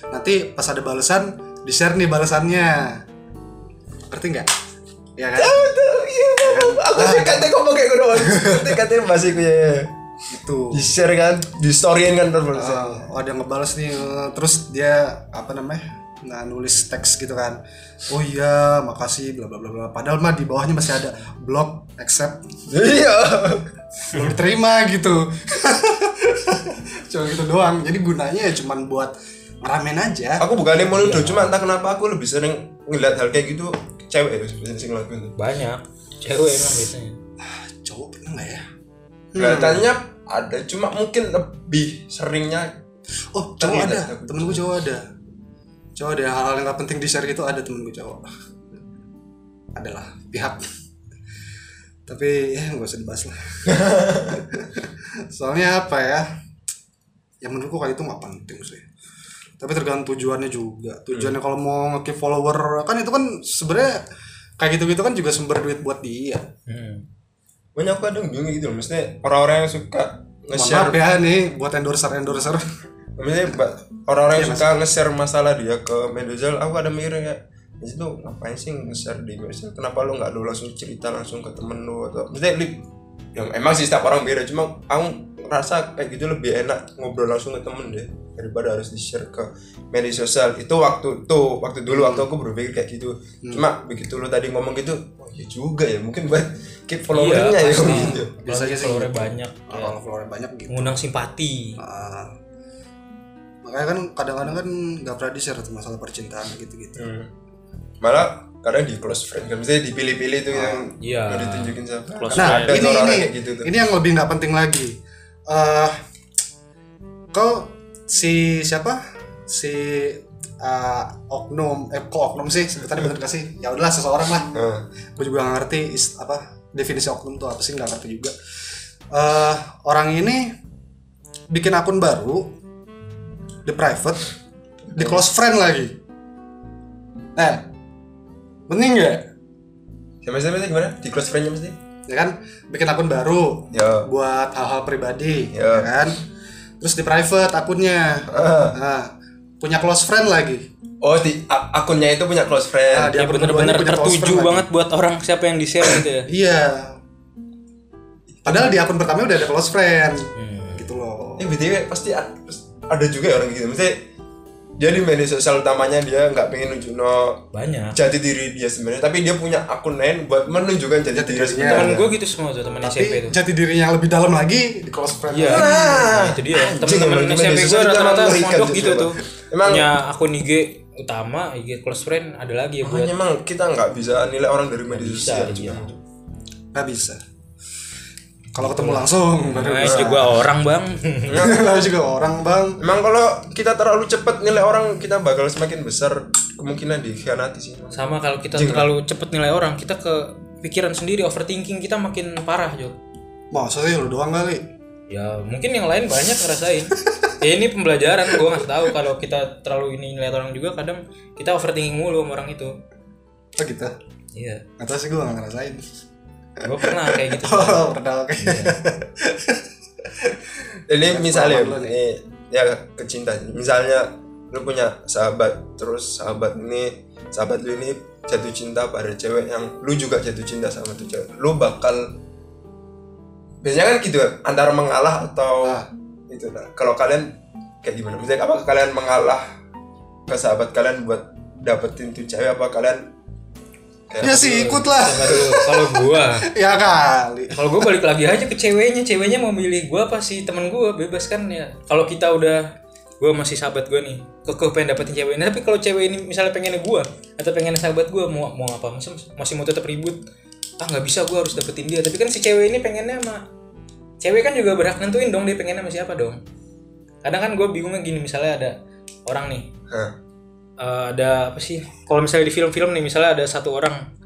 Nanti pas ada balasan di share nih balasannya. Ngerti nggak? Ya kan? Aku sih katanya ngomong kayak gue doang katanya masih gue ya. Itu di share kan? Di storyin kan terus Uh, oh, ada ngebales nih uh, terus dia apa namanya nah nulis teks gitu kan. Oh iya makasih bla bla bla bla. Padahal mah di bawahnya masih ada blog accept. Iya. Belum diterima gitu. [laughs] Cuma gitu doang. Jadi gunanya ya cuman buat ngeramen aja. Aku bukannya mau nuduh cuma entah kenapa aku lebih sering ngeliat hal kayak gitu cewek ya sih ngelakuin Banyak. Cewek emang biasanya. cowok pernah nggak ya? Kelihatannya ada cuma mungkin lebih seringnya oh cowok ada. aku. temen gue cowok ada. Cowok ada. Hal-hal yang gak penting di share gitu ada temen gue cowok. Adalah pihak tapi ya nggak usah dibahas lah. [laughs] [laughs] Soalnya apa ya? Yang menurutku kayak itu nggak penting sih. Tapi tergantung tujuannya juga. Tujuannya kalau mau nge follower kan itu kan sebenarnya kayak gitu-gitu kan juga sumber duit buat dia. Hmm. banyak aku ada ujungnya gitu loh maksudnya orang-orang yang suka nge-share maaf ya nih buat endorser endorser. Maksudnya orang-orang yang suka nge-share masalah dia ke media sosial aku ada mikirnya di situ ngapain sih nge-share di media sosial kenapa lu nggak lu langsung cerita langsung ke temen lu atau maksudnya li, emang sih setiap orang beda cuma aku rasa kayak gitu lebih enak ngobrol langsung ke temen deh daripada harus di share ke media sosial itu waktu tuh waktu dulu waktu aku berpikir kayak gitu cuma begitu lu tadi ngomong gitu oh iya juga ya mungkin buat keep followernya ya pasti. [laughs] gitu Biasanya sih followernya gitu. banyak. Kalau followernya banyak gitu Mengundang simpati. Ah. makanya kan kadang-kadang kan nggak pernah di share tuh masalah percintaan gitu-gitu Hmm. Malah kadang di close friend kan misalnya dipilih-pilih tuh yang Iya. nggak ditunjukin siapa Close Nah, ada ini orang ini gitu tuh ini yang lebih nggak penting lagi. eh kau si siapa? Si eh, oknum, eh kok oknum sih sebutannya bener gak sih? Ya udahlah seseorang lah. Nah, Gue juga gak ngerti is, apa definisi oknum tuh apa sih nggak ngerti juga. eh orang ini bikin akun baru di private, di close friend lagi. Eh, penting nggak? siapa sih gimana di close friendnya mesti Ya kan, bikin akun baru, ya buat hal-hal pribadi, Ya. ya kan? Terus di private akunnya, Ah. nah, punya close friend lagi. oh di akunnya itu punya close Nah, friend dia Ya bener-bener tertuju friend banget buat orang siapa yang di share gitu ya. [laughs] Iya. Padahal di akun pertama udah ada close friend, Hmm. gitu loh. ini btw pasti ada juga ya orang gitu maksudnya dia di media sosial utamanya dia nggak pengen nunjukin Banyak. jati diri dia sebenarnya tapi dia punya akun lain buat menunjukkan jati, diri dirinya. sebenarnya Temen gue gitu semua tuh temen SMP Tapi tuh. jati dirinya yang lebih dalam lagi di close friend. Iya. lagi. Nah, itu dia. Temen-temen SMP gue rata-rata mondok gitu tuh. Emang- Punya akun IG utama, IG close friend ada lagi ya buat emang kita nggak bisa nilai orang dari media sosial iya. Nggak bisa. Kalau ketemu langsung baru Nah, bisa. juga orang bang. [laughs] Kalau juga orang bang. Emang kalau kita terlalu cepat nilai orang kita bakal semakin besar kemungkinan dikhianati sih. Sama kalau kita terlalu cepet nilai orang, kita ke pikiran sendiri, overthinking kita makin parah Jo. Masa sih lu doang kali? Ya mungkin yang lain banyak ngerasain. ya ini pembelajaran, gue nggak tahu kalau kita terlalu ini ngeliat orang juga kadang kita overthinking mulu sama orang itu. Oh gitu. Iya, tahu sih gue nggak ngerasain. Gue pernah kayak gitu. Oh, pernah oke. Ini misalnya pengalaman lu ini ya kecinta. Misalnya lu punya sahabat terus sahabat ini sahabat lu ini jatuh cinta pada cewek yang lu juga jatuh cinta sama tuh cewek. Lu bakal biasanya kan gitu kan antara mengalah atau Ah. itu nah. Kalau kalian kayak gimana? Misalnya apakah kalian mengalah ke sahabat kalian buat dapetin tuh cewek apa kalian Ya sih ikut lah. Kalau gua [laughs] Ya kali. kalau gue balik lagi aja ke ceweknya ceweknya mau milih gue apa sih temen gue bebas kan ya kalau kita udah gue masih sahabat gue nih kekeh pengen dapetin cewek ini tapi kalau cewek ini misalnya pengennya gue atau pengen sahabat gue mau mau apa masih masih mau tetap ribut ah nggak bisa gue harus dapetin dia tapi kan si cewek ini pengennya sama cewek kan juga berhak nentuin dong dia pengennya sama siapa dong kadang kan gue bingungnya gini misalnya ada orang nih Hah. Eh, ada apa sih? Kalau misalnya di film-film nih misalnya ada satu orang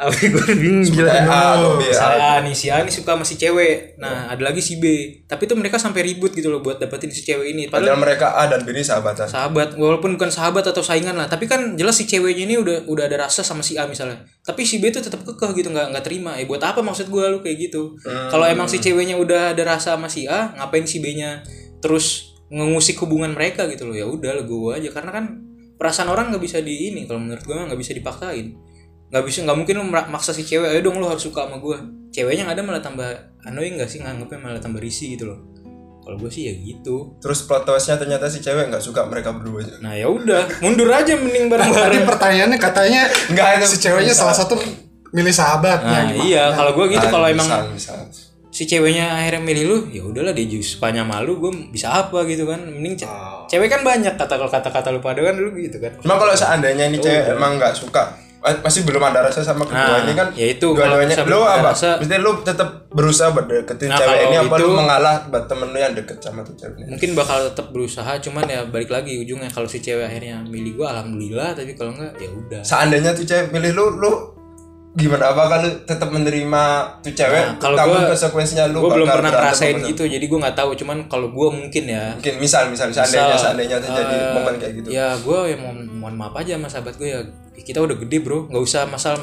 apa gue bingung gila. A atau B, A. Misalnya A nih si A nih suka sama si cewek. Nah ada lagi si B. Tapi tuh mereka sampai ribut gitu loh buat dapetin si cewek ini. Padahal Padahal mereka A dan B ini sahabatan. sahabat walaupun bukan sahabat atau saingan lah. Tapi kan jelas si ceweknya ini udah udah ada rasa sama si A misalnya. Tapi si B tuh tetap kekeh gitu nggak nggak terima. Eh buat apa maksud gue lu kayak gitu? Kalau emang si ceweknya udah ada rasa sama si A ngapain si B nya terus ngengusik hubungan mereka gitu loh? Ya udah legowo aja. Karena kan perasaan orang nggak bisa di ini kalau menurut gue nggak bisa dipaksain nggak bisa nggak mungkin lu maksa si cewek ayo dong lu harus suka sama gue ceweknya nggak ada malah tambah annoying nggak sih nganggapnya malah tambah risih gitu loh kalau gue sih ya gitu Terus plot twistnya ternyata si cewek nggak suka mereka berdua aja. Nah ya udah, mundur aja mending Tadi bareng-bareng. pertanyaannya katanya Enggak, itu si ceweknya salah satu milih sahabatnya. Nah iya, kalau gue gitu Ah, kalau misal, emang misal. Si ceweknya akhirnya milih lu, ya udahlah dia sukanya malu, gue bisa apa gitu kan? Mending ce- Oh. cewek kan banyak kata kalau kata-kata lu pada kan dulu gitu kan. Cuma kalau seandainya ini cewek emang nggak suka, eh, masih belum ada rasa sama kedua Nah, ini kan. ya itu, dua-duanya lu apa? rasa- Mesti lu tetap berusaha buat deketin Nah, cewek ini apa itu- lu mengalah buat temen lu yang deket sama tuh cewek ini? Mungkin bakal tetap berusaha, cuman ya balik lagi ujungnya kalau si cewek akhirnya milih gue, alhamdulillah. Tapi kalau enggak ya udah. Seandainya tuh cewek milih lu, lu gimana? Apa kalau tetap menerima tuh cewek? Nah, kalau gua- konsekuensinya lu Gue belum pernah ngerasain gitu, jadi gue nggak tahu. Cuman kalau gue mungkin ya, Mungkin misal, misal, seandainya, Misal, seandainya terjadi eh, momen kayak gitu. Ya gue ya mohon, mohon maaf aja sama sahabat gue ya kita udah gede bro, nggak usah masalah.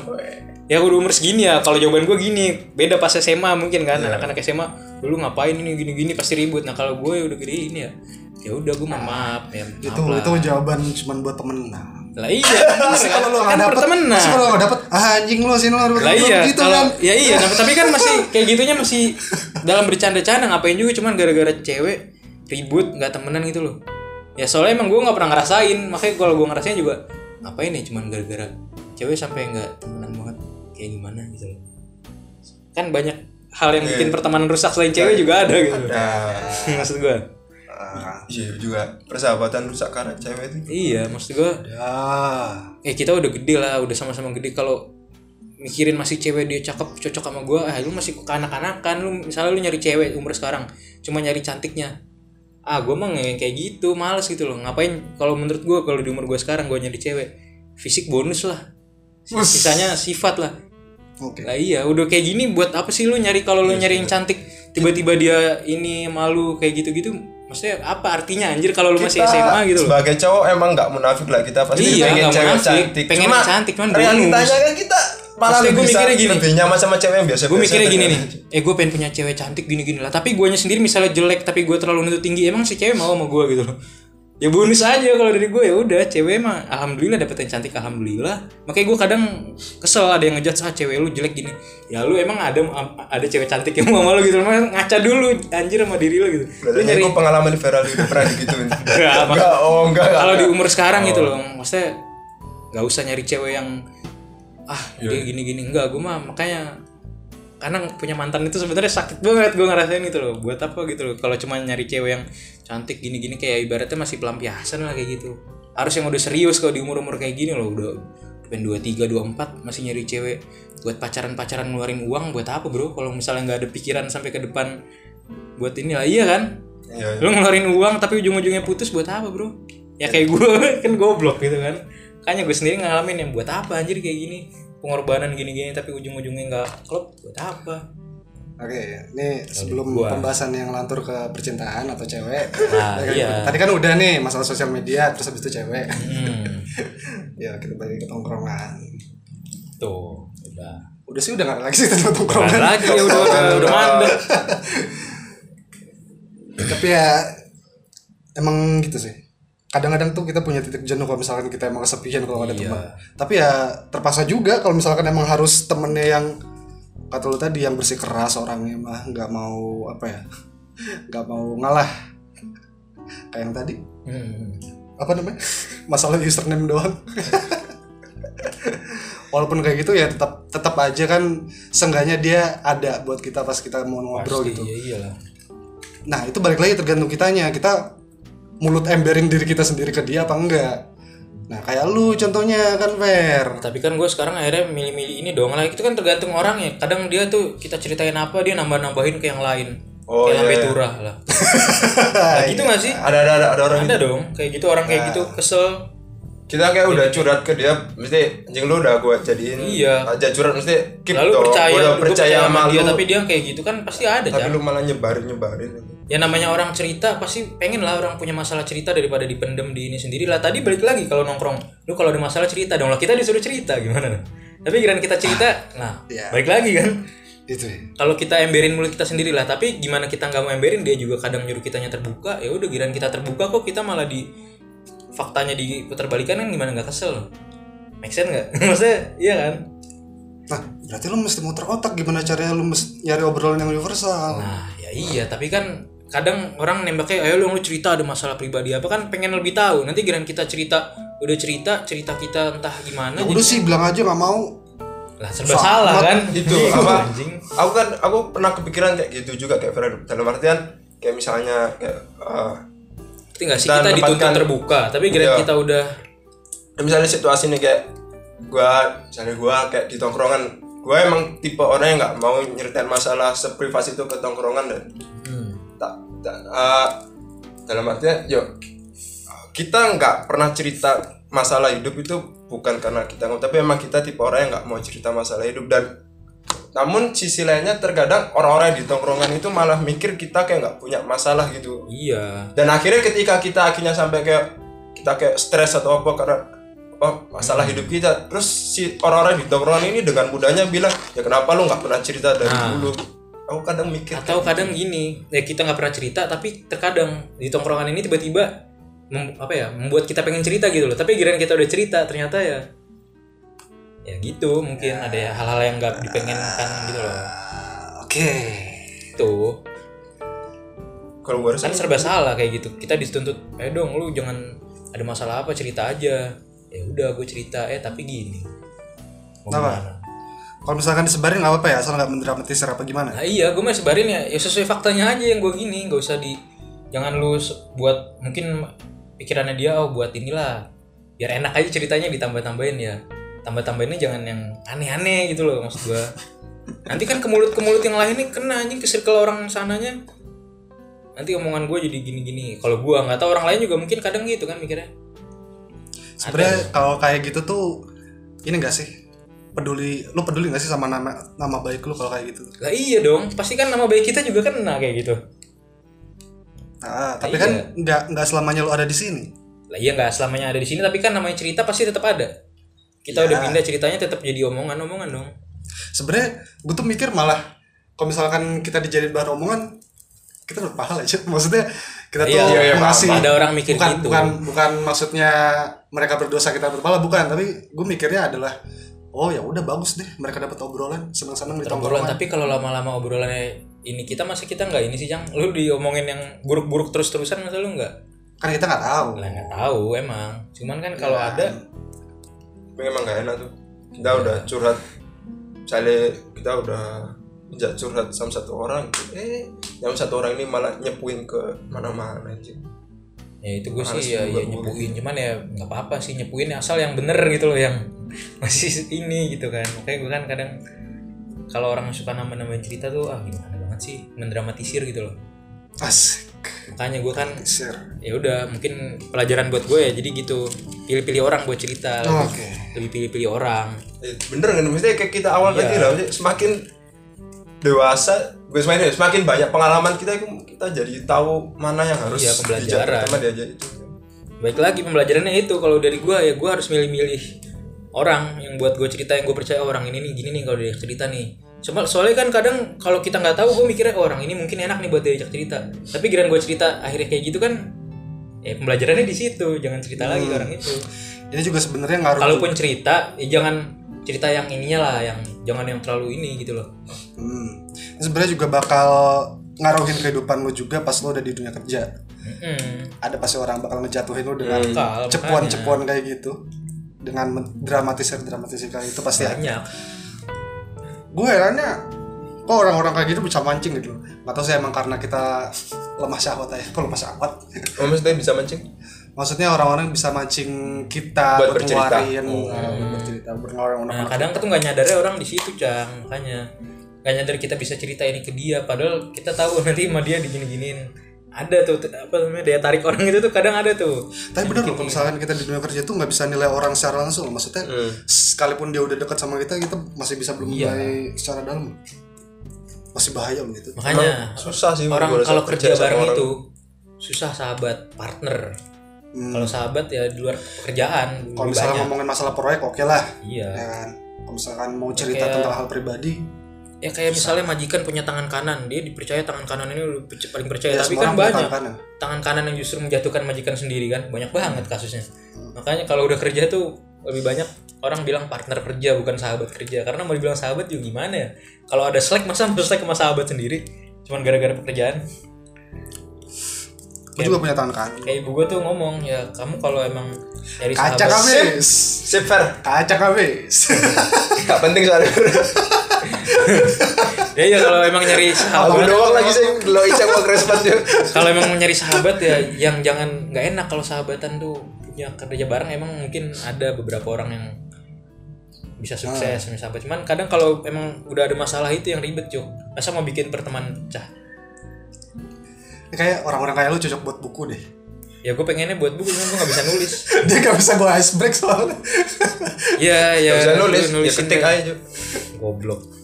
Ya udah umur segini ya. Kalau jawaban gue gini, beda pas SMA mungkin kan. Iya. Anak-anak SMA dulu ngapain ini gini-gini pasti ribut. Nah kalau gue udah gede ini ya, ya udah gue mohon maaf ya. itu lah. itu jawaban cuman buat temen. Nah, lah iya [laughs] Masa kalau lu kan nggak dapet, pertemanan. Masa kalau nggak dapet, ah, anjing lu sini lu lah iya gitu kalau kan. ya iya nah, tapi kan masih [laughs] kayak gitunya masih dalam bercanda-canda ngapain juga cuman gara-gara cewek ribut nggak temenan gitu loh. Ya soalnya emang gue nggak pernah ngerasain. Makanya kalau gue ngerasain juga ngapain ya cuman gara-gara cewek sampai nggak temenan banget? Kayak gimana gitu loh. Kan banyak hal yang bikin pertemanan rusak selain cewek juga ada gitu. Nah, [laughs] maksud gue Ah, iya juga. Persahabatan rusak karena cewek itu. iya maksud gue ya. eh kita udah gede lah udah sama-sama gede. Kalau mikirin masih cewek dia cakep cocok sama gue ah lu masih kanak-kanakan. Lu misalnya lu nyari cewek umur sekarang cuma nyari cantiknya. Ah gue mah kayak gitu males gitu loh. Ngapain kalau menurut gue kalau di umur gue sekarang gue nyari cewek fisik bonus lah. Sisanya sifat lah. Oke. lah iya udah kayak gini buat apa sih lu nyari kalau lu nyari yang cantik? Tiba-tiba dia ini malu kayak gitu-gitu maksudnya apa artinya anjir kalau lu masih SMA gitu loh Sebagai cowok emang nggak munafik lah kita pasti Iya, pengen cewek munafik. cantik. Pengen Cuma cantik, cuman realitanya kan kita malah bisa mikirnya gini. lebih nyaman sama cewek yang biasa. gue mikirnya gini nih eh gue pengen punya cewek cantik gini gini lah tapi guanya sendiri misalnya jelek tapi gue terlalu nuntut tinggi emang si cewek mau sama gue gitu loh ya bonus aja kalau dari gue ya udah cewek mah alhamdulillah dapet yang cantik alhamdulillah makanya gue kadang kesel ada yang ngejudge ah cewek lu jelek gini ya lu emang ada ada cewek cantik yang mau sama lu gitu Makanya ngaca dulu anjir sama diri lu gitu lu nyari nyari pengalaman di viral itu pernah digituin. Enggak, Enggak, oh enggak. enggak. kalau di umur sekarang gitu loh maksudnya nggak usah nyari cewek yang ah dia gini gini enggak gue mah makanya karena punya mantan itu sebenarnya sakit banget gue ngerasain itu loh. Buat apa gitu loh. Kalau cuma nyari cewek yang cantik gini gini kayak ibaratnya masih pelampiasan lah kayak gitu. Harus yang udah serius kalau di umur umur kayak gini loh. Udah pengen dua tiga dua empat masih nyari cewek. Buat pacaran pacaran ngeluarin uang buat apa bro? Kalau misalnya nggak ada pikiran sampai ke depan buat ini lah. Iya kan? Iya, iya. lu ngeluarin uang tapi ujung-ujungnya putus buat apa bro? Ya kayak gue [laughs] kan goblok gitu kan. Kayaknya gue sendiri ngalamin yang buat apa anjir kayak gini pengorbanan gini-gini tapi ujung-ujungnya nggak klop buat apa Oke, ini sebelum gua. pembahasan yang lantur ke percintaan atau cewek. Nah, [laughs] kan? iya. Tadi kan udah nih masalah sosial media, terus habis itu cewek. hmm, [laughs] ya kita balik ke tongkrongan. tuh udah Udah sih udah gak ada lagi sih tentang Nggak tongkrongan. ada lagi ya udah udah, udah [laughs] mandek Tapi ya emang gitu sih. Kadang-kadang tuh kita punya titik jenuh kalau misalkan kita emang kesepian kalau ada Iya. teman. Tapi ya terpaksa juga kalau misalkan emang harus temennya yang kata lu tadi yang bersih keras orangnya mah nggak mau apa ya [laughs] nggak mau ngalah. Kayak yang tadi. Hmm. apa namanya? Masalah username doang. [laughs] Walaupun kayak gitu ya tetap tetap aja kan seenggaknya dia ada buat kita pas kita mau ngobrol Pasti, gitu. iya iyalah. Nah itu balik lagi tergantung kitanya. Kita mulut emberin diri kita sendiri ke dia apa enggak? Nah kayak lu contohnya kan Fer. Tapi kan gue sekarang akhirnya milih-milih ini dong lah itu kan tergantung orang ya. Kadang dia tuh kita ceritain apa dia nambah-nambahin ke yang lain. Oh, kayak iya, iya. turah lah. [laughs] Nah, gitu gak sih? Ada ada ada, ada orang ada dong. Kayak gitu orang kayak gitu kesel. Kita kayak udah curhat ke dia mesti anjing lu udah gua jadiin Iya. aja curhat mesti keep lalu dong. percaya Gua udah gua percaya sama dia lu. tapi dia kayak gitu kan pasti ada tapi Jan. lu malah nyebarin nyebarin ya namanya orang cerita pasti pengen lah orang punya masalah cerita daripada dipendem di ini sendiri. Lah tadi balik lagi kalau nongkrong. Lu kalau ada masalah cerita dong. Lah kita disuruh cerita gimana dong? Tapi kira kita cerita nah Iya. balik lagi kan? Itu ya. Kalau kita emberin mulut kita sendiri lah tapi gimana kita nggak mau emberin dia juga kadang nyuruh kitanya terbuka. Ya udah giran kita terbuka kok kita malah di faktanya diputar balikan kan gimana nggak kesel? Make sense nggak? [laughs] Maksudnya iya kan? Nah berarti lu mesti muter otak gimana caranya lu mesti nyari obrolan yang universal? Nah ya iya tapi kan kadang orang nembaknya ayo lu lu cerita ada masalah pribadi apa? Kan pengen lebih tahu. Nanti giran kita cerita udah cerita cerita kita entah gimana Ya jadi- udah sih bilang aja nggak mau. Lah serba salah kan? [laughs] Itu apa anjing. Aku kan aku pernah kepikiran kayak gitu juga kayak Fred dalam artian kayak misalnya kayak uh, nggak sih? kita dituntut terbuka tapi giran Iya. kita udah misalnya situasi ini kayak gua misalnya gua kayak di tongkrongan. Gua emang tipe orang yang nggak mau nyeritain masalah seprivasi itu ke tongkrongan dan uh, dalam artian yuk kita nggak pernah cerita masalah hidup itu bukan karena kita nggak tapi emang kita tipe orang yang nggak mau cerita masalah hidup. Dan namun sisi lainnya terkadang orang-orang di tongkrongan itu malah mikir kita kayak nggak punya masalah gitu. Iya. Dan akhirnya ketika kita akhirnya sampai kayak kita kayak stres atau apa karena apa masalah Hmm. hidup kita. Terus si orang-orang di tongkrongan ini dengan mudahnya bilang ya kenapa lu nggak pernah cerita dari Nah. dulu aku kadang mikir atau kadang gini ya kita nggak pernah cerita tapi terkadang di tongkrongan ini tiba-tiba mem- apa ya membuat kita pengen cerita gitu loh. Tapi giliran kita udah cerita ternyata ya ya gitu mungkin ada ya hal-hal yang nggak dipengenkan gitu loh. Oke. tuh. Kalau gue kan serba salah kayak gitu. Kita dituntut eh dong lu jangan ada masalah apa cerita aja. Ya udah gue cerita. Eh tapi gini. Mau Apa? gimana? Kalau misalkan disebarin nggak apa-apa ya, asal nggak mendramatisir apa gimana? Nah iya, gue mah sebarin ya, ya sesuai faktanya aja yang gue gini, nggak usah di, jangan lu buat mungkin pikirannya dia oh buat inilah, biar enak aja ceritanya ditambah-tambahin ya, tambah-tambahinnya jangan yang aneh-aneh gitu loh maksud gue. Nanti kan ke mulut ke mulut yang lain nih kena anjing ke circle orang sananya. Nanti omongan gue jadi gini-gini. Kalau gue nggak tahu orang lain juga mungkin kadang gitu kan mikirnya. Sebenarnya kalau kayak gitu tuh ini enggak sih? Peduli, lu peduli gak sih sama nama nama baik lu kalau kayak gitu? Lah iya dong, pasti kan nama baik kita juga kena kayak gitu. Ah, tapi Iya. kan nggak nggak selamanya lu ada di sini. Lah iya nggak selamanya ada di sini, tapi kan namanya cerita pasti tetap ada. Kita Ya. udah pindah ceritanya tetap jadi omongan-omongan dong. Sebenarnya gue tuh mikir malah kalau misalkan kita dijadiin bahan omongan kita dapat pahala aja. Maksudnya kita tuh Iya, iya, iya, ngasih paham. Ada orang mikir bukan, gitu. Bukan bukan maksudnya mereka berdosa kita dapat pahala bukan, tapi gue mikirnya adalah oh ya udah bagus deh. Mereka dapat obrolan senang-senang di Obrolan tongkrongan. tapi kalau lama-lama obrolannya ini kita masa kita nggak ini sih Jang? Lu diomongin yang buruk-buruk terus-terusan masa lu nggak? Kan kita nggak tahu. lah nggak tahu emang. Cuman kan kalau ada tapi emang gak enak tuh. Kita udah curhat. Misalnya kita udah minta curhat sama satu orang eh yang satu orang ini malah nyepuin ke mana-mana aja ya itu gue sih ya, ya nyepuin. cuman ya nggak apa-apa sih nyepuin asal yang bener gitu loh yang [laughs] masih ini gitu kan. Makanya gue kan kadang kalau orang suka nambah-nambahin cerita tuh ah gimana banget sih mendramatisir gitu loh. Asik. makanya gue kan ya udah mungkin pelajaran buat gue ya jadi gitu. Pilih-pilih orang buat cerita. Lebih, Oke. lebih pilih-pilih orang. Eh, bener kan? Maksudnya kayak kita awal Iya. tadi lah semakin dewasa gue semakin semakin banyak pengalaman kita itu kita jadi tahu mana yang harus Iya, pembelajaran. sama dia aja itu baik lagi pembelajarannya itu. Kalau dari gue ya gue harus milih-milih orang yang buat gue cerita yang gue percaya oh, orang ini nih gini nih kalau dia cerita nih. Cuma soalnya kan kadang kalau kita nggak tahu gue mikirnya oh, orang ini mungkin enak nih buat diajak cerita. Tapi giliran gue cerita akhirnya kayak gitu kan ya pembelajarannya di situ. Jangan cerita lagi ke orang itu. Ini juga sebenarnya ngaruh. kalaupun cerita ya jangan cerita yang ininya lah yang jangan yang terlalu ini gitu loh. Hmm. Sebenarnya juga bakal ngaruhin kehidupan lu juga pas lu udah di dunia kerja. Mm-mm. Ada pasti orang bakal ngejatuhin lu dengan cepuan-cepuan kayak gitu. Dengan dramatisir dramatisir kayak itu pasti ada. banyak Gue herannya kok orang-orang kayak gitu bisa mancing gitu. Gak tau sih emang karena kita lemah syahwat aja. [laughs] Kok lemah syahwat? oh, maksudnya bisa mancing Maksudnya orang-orang bisa mancing kita Buat bercerita. eh, buat bercerita, Nah kadang tuh nggak nyadarnya orang di situ cang makanya nggak nyadar kita bisa cerita ini ke dia padahal kita tahu [laughs] nanti sama dia digini-giniin ada tuh apa namanya daya tarik orang itu tuh kadang ada tuh Tapi bener loh, kalau misalkan kita di dunia kerja tuh nggak bisa nilai orang secara langsung. Maksudnya, Hmm. sekalipun dia udah dekat sama kita, kita masih bisa belum Iya. nilai secara dalam. Masih bahaya loh itu. makanya susah sih orang kalau kerja sama bareng orang. itu susah sahabat partner Hmm. kalau sahabat ya di luar pekerjaan Kalau misalnya banyak ngomongin masalah proyek, oke lah. iya Ya kan? Kalau misalkan mau cerita Kayak- tentang hal pribadi, ya kayak misalnya majikan punya tangan kanan dia dipercaya tangan kanan ini udah paling percaya. Ya tapi kan banyak tangan kanan. tangan kanan yang justru menjatuhkan majikan sendiri kan. Banyak banget kasusnya. Makanya kalau udah kerja tuh lebih banyak orang bilang partner kerja bukan sahabat kerja. Karena mau dibilang sahabat juga gimana ya? Kalau ada slack masa mau slack sama sahabat sendiri? Cuman gara-gara pekerjaan. Gue juga punya tangan kanan. kayak ibu gue tuh ngomong ya kamu kalau emang nyari Kaca sahabat habis. sip. Fair Kaca habis. gak penting soalnya [laughs] ya ya kalau emang nyari Aku sahabat. doang lagi sih lo icang mau kalau emang nyari sahabat ya yang jangan nggak enak kalau sahabatan tuh. Punya kerja bareng emang mungkin ada beberapa orang yang bisa sukses sama sahabat. Cuman kadang kalau emang udah ada masalah itu yang ribet cuy masa mau bikin pertemanan pecah kayak orang-orang kayak lu cocok buat buku deh. ya gue pengennya buat buku cuman gue nggak bisa nulis. [laughs] Dia gak bisa gue ice break soalnya. ya ya bisa nulis lu ya ketik aja goblok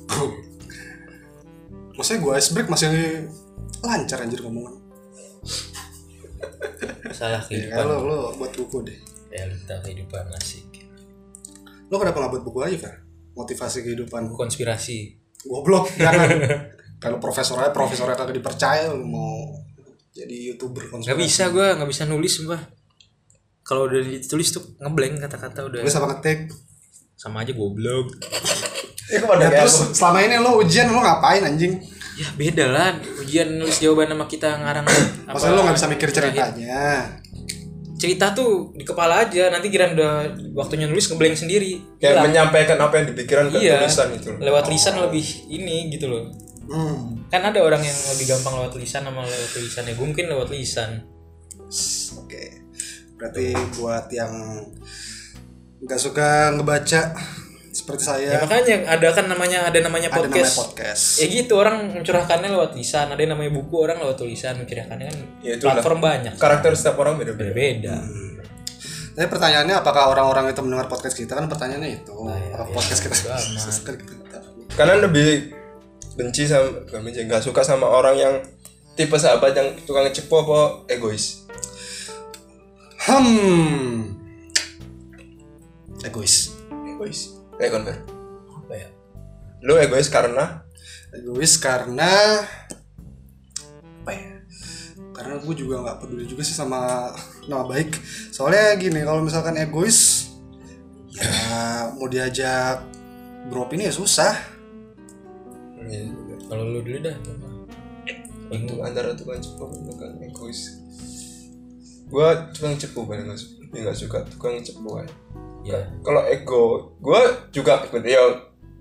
Maksudnya gue ice break masih lancar anjir ngomongin. salah [laughs] Ya, kehidupan lo, lo buat buku deh. realita kehidupan asik Lo kenapa gak buat buku aja, Fer? Motivasi kehidupan. buku konspirasi Goblok, jangan. [laughs] Kalau profesornya, profesornya kagak dipercaya, mau jadi youtuber nggak bisa gue nggak bisa nulis sumpah kalau udah ditulis tuh ngeblank kata-kata udah Tulis apa ngetik? Sama aja goblok Ya Ya, terus aku. selama ini lo ujian lo ngapain anjing? ya beda lah ujian nulis jawaban sama kita ngarang Maksudnya [coughs] lo nggak bisa mikir ceritanya. cerita tuh di kepala aja nanti kira udah waktunya nulis ngeblank sendiri Kayak Hilang. menyampaikan apa yang dipikiran ke iya tulisan itu. lewat lisan lebih ini gitu loh Hmm. kan ada orang yang lebih gampang lewat lisan sama lewat tulisan ya gue mungkin lewat lisan Oke. Berarti buat yang nggak suka ngebaca seperti saya, ya makanya ada kan namanya ada namanya ada namanya podcast podcast. ya gitu orang mencurahkannya lewat lisan ada yang namanya buku orang lewat tulisan mencurahkannya kan Ya, itulah. platform banyak Karakter setiap orang beda-beda. beda Tapi pertanyaannya apakah orang-orang itu mendengar podcast kita kan pertanyaannya itu. ya, Apakah ya, podcast kita [laughs] amat. suka kita? Kalian lebih benci sama gak benci nggak suka sama orang yang tipe sahabat yang tukang cepo apa egois? Hmm. Egois. Egois. Kayak konver. apa ya Lu egois karena Egois karena apa ya? Karena gue juga nggak peduli juga sih sama nama baik. Soalnya gini, kalau misalkan egois, ya mau diajak beropini ya susah. Iya, kalau lu dulu dah itu antara tukang cepo dan tukang egois. Gua tukang cepo paling nggak suka, nggak suka tukang cepo aja. Ya Kalau ego, gua juga ya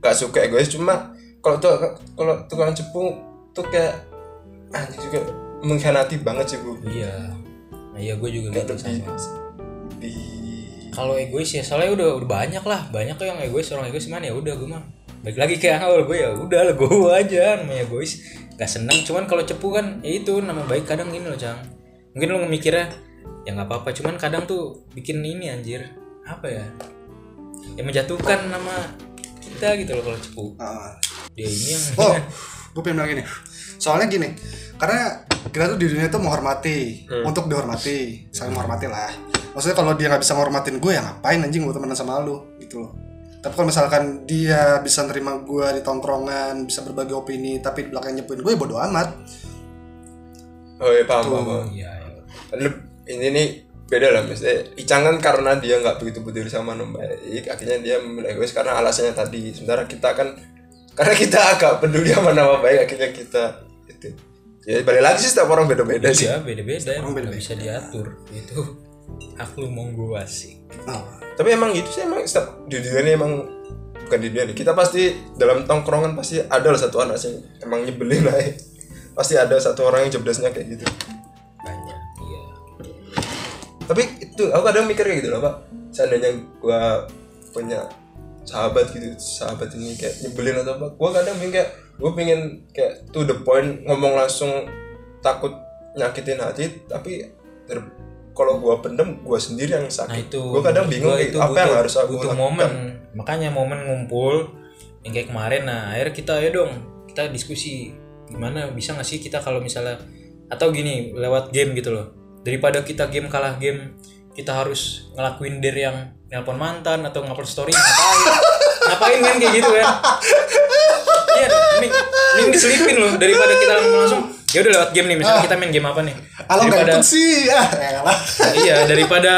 gak suka egois cuma kalau tuh kalau tukang cepu tuh kayak anjing juga mengkhianati banget sih bu. iya. Nah iya gue juga gitu sama Di kalau egois ya soalnya udah udah banyak lah. Banyak kok yang egois orang egois mana ya udah gue mah balik lagi kayak awal gue ya udah lah gue [laughs] aja namanya egois. Gak seneng cuman kalau cepu kan ya itu nama baik kadang gini loh cang. Mungkin lo mikirnya ya nggak apa-apa cuman kadang tuh bikin ini anjir apa ya ya menjatuhkan nama kita gitu loh kalau cepu Ah. dia ini yang Oh, gue pengen bilang gini. Soalnya gini, karena kita tuh di dunia tuh menghormati, untuk dihormati, saling menghormati lah. Maksudnya kalau dia nggak bisa menghormatin gue ya ngapain anjing gue temenan sama lu gitu loh. Tapi kalau misalkan dia bisa nerima gue di tongkrongan, bisa berbagi opini, tapi di belakang nyepuin gue ya bodo amat. oh ya paham paham. paham. iya iya. Lu, ini nih beda lah misalnya Icang kan karena dia nggak begitu peduli sama nom baik akhirnya dia memilih egois karena alasannya tadi. Sementara kita kan karena kita agak peduli sama nama baik akhirnya kita itu. Ya balik lagi sih setiap orang beda-beda sih. Iya beda-beda. Orang beda-beda. bisa diatur. Itu hak lu monggo asik. Oh, tapi emang gitu sih emang setiap di dunia ini emang bukan di dunia nih. Kita pasti dalam tongkrongan pasti ada lah satu anak sih emang nyebelin lah. Ya. [laughs] pasti ada satu orang yang jobdesknya kayak gitu tapi itu aku kadang mikir kayak gitu loh pak. Seandainya gua punya sahabat gitu sahabat ini kayak nyebelin atau apa gua kadang pengen kayak gua pengen kayak to the point ngomong langsung takut nyakitin hati tapi ter- kalau gua pendem gua sendiri yang sakit. Nah itu gua kadang bingung gua itu apa yang butuh- harus aku butuh lakukan. momen. Makanya momen ngumpul yang kayak kemarin nah akhirnya kita ya dong kita diskusi gimana bisa nggak sih kita kalau misalnya atau gini lewat game gitu loh daripada kita game kalah game kita harus ngelakuin der yang nelpon mantan atau ngupload story ngapain? [laughs] Ngapain kan kayak gitu kan? Iya mending, mending diselipin loh daripada kita langsung ya udah lewat game nih misalnya kita main game apa nih? Nggak daripada sih, [laughs] ah, elah. iya daripada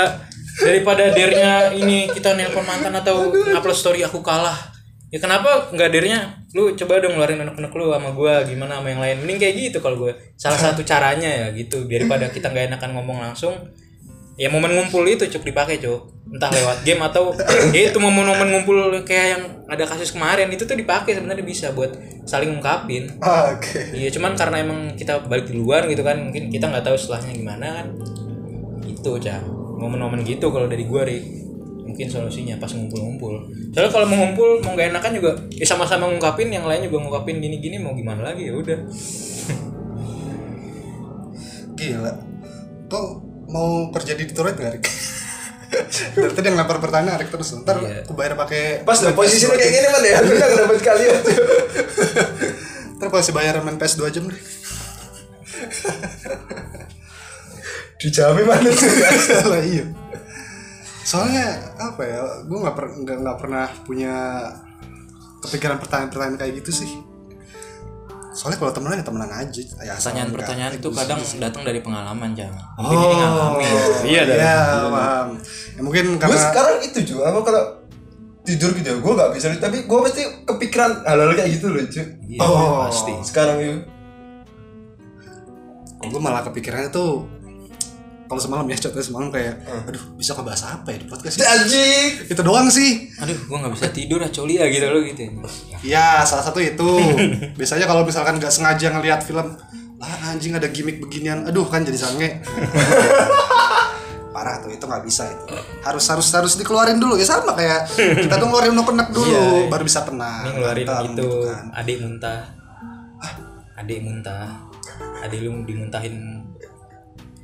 daripada dernya ini kita nelpon mantan atau upload story aku kalah ya kenapa nggak dernya lu coba dong ngeluarin anak-anak lu sama gua gimana sama yang lain? Mending kayak gitu kalau gue salah satu caranya ya gitu. Daripada kita nggak enakan ngomong langsung ya momen ngumpul itu cuk dipakai cuk. Entah lewat game atau [laughs] ya itu momen-momen ngumpul kayak yang ada kasus kemarin itu tuh dipakai sebenarnya bisa buat saling ungkapin. Oke. Iya cuman karena emang kita balik di luar gitu kan mungkin kita nggak tahu setelahnya gimana kan. Itu cang momen-momen gitu kalau dari gua ri mungkin solusinya pas ngumpul-ngumpul soalnya kalau mau ngumpul mau nggak enakan juga ya sama-sama ngungkapin yang lain juga ngungkapin gini-gini mau gimana lagi ya udah Gila. Kok mau kerja di Detroit nggak, Rik? [laughs] Dari tadi yang lempar pertanyaan Rik terus. Ntar Iya. aku bayar pakai pas dong posisinya kayak gini man ya aku nggak dapat kalian [laughs] Ntar pasti bayar main PS 2 jam deh. dijamin mana [laughs] tuh lah iya. Soalnya apa ya? Gue nggak per, nggak nggak pernah punya kepikiran pertanyaan-pertanyaan kayak gitu sih. soalnya kalau temenan ya temenan aja. Ya pertanyaan-pertanyaan itu kadang datang dari pengalaman jangan oh mungkin ini ngalamin. Iya iya paham. Ya, mungkin gue karena sekarang itu juga aku kalau tidur gitu ya gue nggak bisa tapi gue pasti kepikiran hal-hal kayak gitu loh cuy Iya, Oh. pasti sekarang itu gue malah kepikirannya tuh kalau semalam ya contohnya semalam kayak aduh bisa ngebahas apa ya di podcast ini? anjing. Itu doang sih. Aduh gua nggak bisa tidur ah coli ya gitu loh gitu. Ya salah satu itu. [laughs] Biasanya kalau misalkan nggak sengaja ngelihat film ah anjing ada gimmick beginian. Aduh kan jadi sange. [laughs] Parah tuh itu nggak bisa itu. Harus harus harus dikeluarin dulu. Ya sama kayak kita tuh ngeluarin unek dulu baru bisa tenang ini ngeluarin itu gitu kan. adik muntah. Adik muntah. Adik lu dimuntahin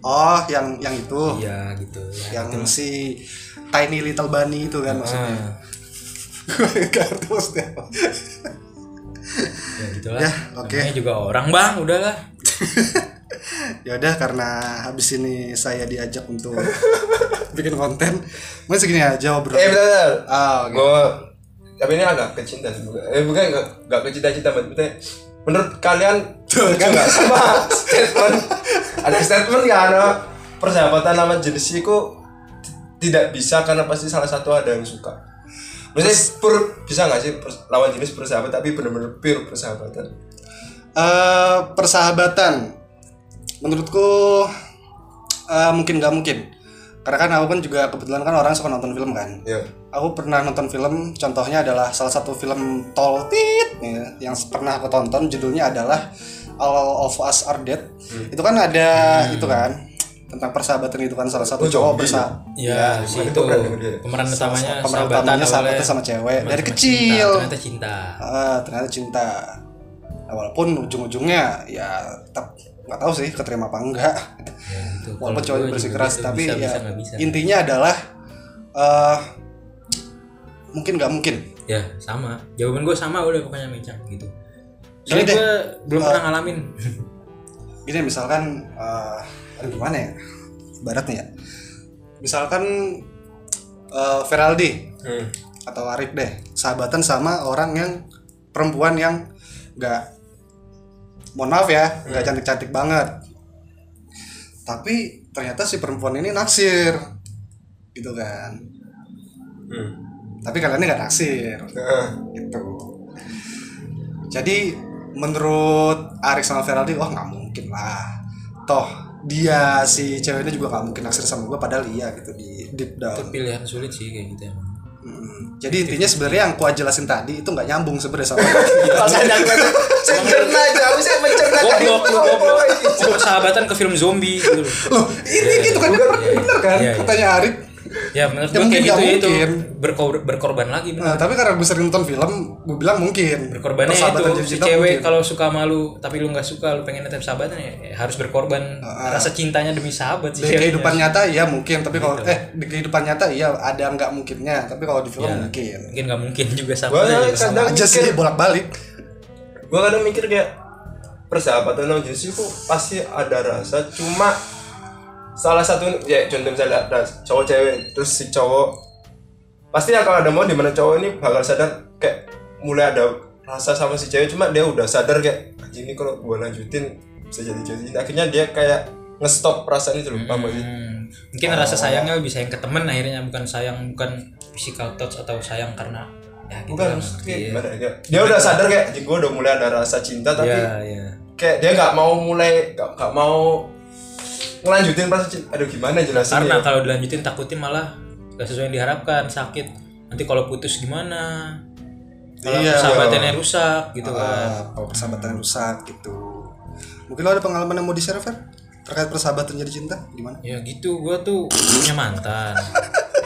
oh yang yang itu. Iya gitu. Ya, yang si tiny little bunny itu kan maksudnya. Ah, [laughs] Gak ngerti maksudnya ya gitulah. Ya, oke. Namanya juga orang bang. Udahlah. [laughs] Ya udah karena habis ini saya diajak untuk [laughs] bikin konten mungkin segini aja bro eh bentar, bentar. ah oke. gue tapi ini agak kecinta sih bukan. Eh bukan nggak nggak kecinta-cinta maksudnya menurut kalian setuju [laughs] nggak sama statement. Ada statement ya ada persahabatan sama jenis itu tidak bisa karena pasti salah satu ada yang suka. Maksudnya pur bisa nggak sih lawan jenis bersahabat tapi benar-benar pure persahabatan? Eh, persahabatan. Menurutku eh, mungkin nggak mungkin. Karena kan aku kan juga kebetulan kan orang suka nonton film kan. Ya aku pernah nonton film contohnya adalah salah satu film Tall Tit ya, yang pernah aku tonton judulnya adalah All of Us Are Dead. Itu kan ada itu kan tentang persahabatan itu kan salah satu Oh, cowok bersa ya si itu itu pemeran utamanya pemeran sahabatan utamanya sahabatnya sama cewek dari sama kecil. cinta, ternyata cinta. Ah, ternyata cinta. Nah, walaupun ujung-ujungnya ya tetap nggak tahu sih keterima apa enggak. Ya, gitu. walaupun gua bersikeras gitu, tapi bisa, ya bisa, bisa. intinya adalah eh mungkin nggak mungkin. Ya sama. Jawaban gue sama udah pokoknya mencang gitu Soalnya deh. gue belum pernah ngalamin [laughs] gini misalkan eh aduh gimana ya baratnya ya misalkan eh Feraldi hmm. atau Arif deh sahabatan sama orang yang perempuan yang nggak mohon maaf ya nggak cantik cantik banget tapi ternyata si perempuan ini naksir gitu kan Hmm. tapi kalian nggak naksir Heeh. gitu jadi menurut Arik sama Feraldi wah nggak mungkin lah. Toh dia si ceweknya juga nggak mungkin naksir sama gue padahal iya gitu di deep itu down pilihan sulit sih kayak gitu emang Mm. jadi intinya sebenarnya yang kuat jelasin tadi itu nggak nyambung sebenarnya sama [laughs] saya saya [laughs] cerna aku saya mencerna dari goblok. Goblok ini. Itu persahabatan ke film zombie gitu loh. ini gitu kan? bener, bener kan? Iya, iya. katanya Arik ya menurut Ya, gue mungkin kayak gitu ya itu berkor- berkorban lagi bener. nah, tapi karena gue sering nonton film gue bilang mungkin. Berkorbannya Persahabatan itu si cewek mungkin. kalau suka malu tapi lu nggak suka lu pengen tetap sahabatan ya, ya harus berkorban. Rasa cintanya demi sahabat sih di kehidupan nyata iya mungkin tapi kalau Gitu. eh di kehidupan nyata iya ada nggak mungkinnya tapi kalau di film Ya, mungkin. Mungkin nggak mungkin juga sama Gua sama kadang aja mikir- sih bolak balik gue kadang mikir kayak persahabatan sama jenis itu pasti ada rasa cuma salah satu ya contoh misalnya ada cowok cewek terus si cowok pasti akan ada mau di mana cowok ini bakal sadar kayak mulai ada rasa sama si cewek cuma dia udah sadar kayak anjing ini kalau gue lanjutin bisa jadi jadi akhirnya dia kayak ngestop perasaan itu loh sih? Hmm, mungkin rasa sayangnya lebih sayang ke temen akhirnya bukan sayang bukan physical touch atau sayang karena ya gitu bukan maksudnya ya. gimana ya? Dia udah sadar kayak gue udah mulai ada rasa cinta tapi ya ya kayak dia nggak mau mulai nggak mau ngelanjutin cinta aduh gimana jelasin karena ya kalau dilanjutin takutin malah gak sesuai yang diharapkan sakit nanti kalau putus gimana kalau Iya. persahabatannya rusak gitu kan Ah, kalau persahabatan rusak gitu mungkin lo ada pengalaman yang mau di share Fer? terkait persahabatan jadi cinta gimana ya gitu gue tuh punya mantan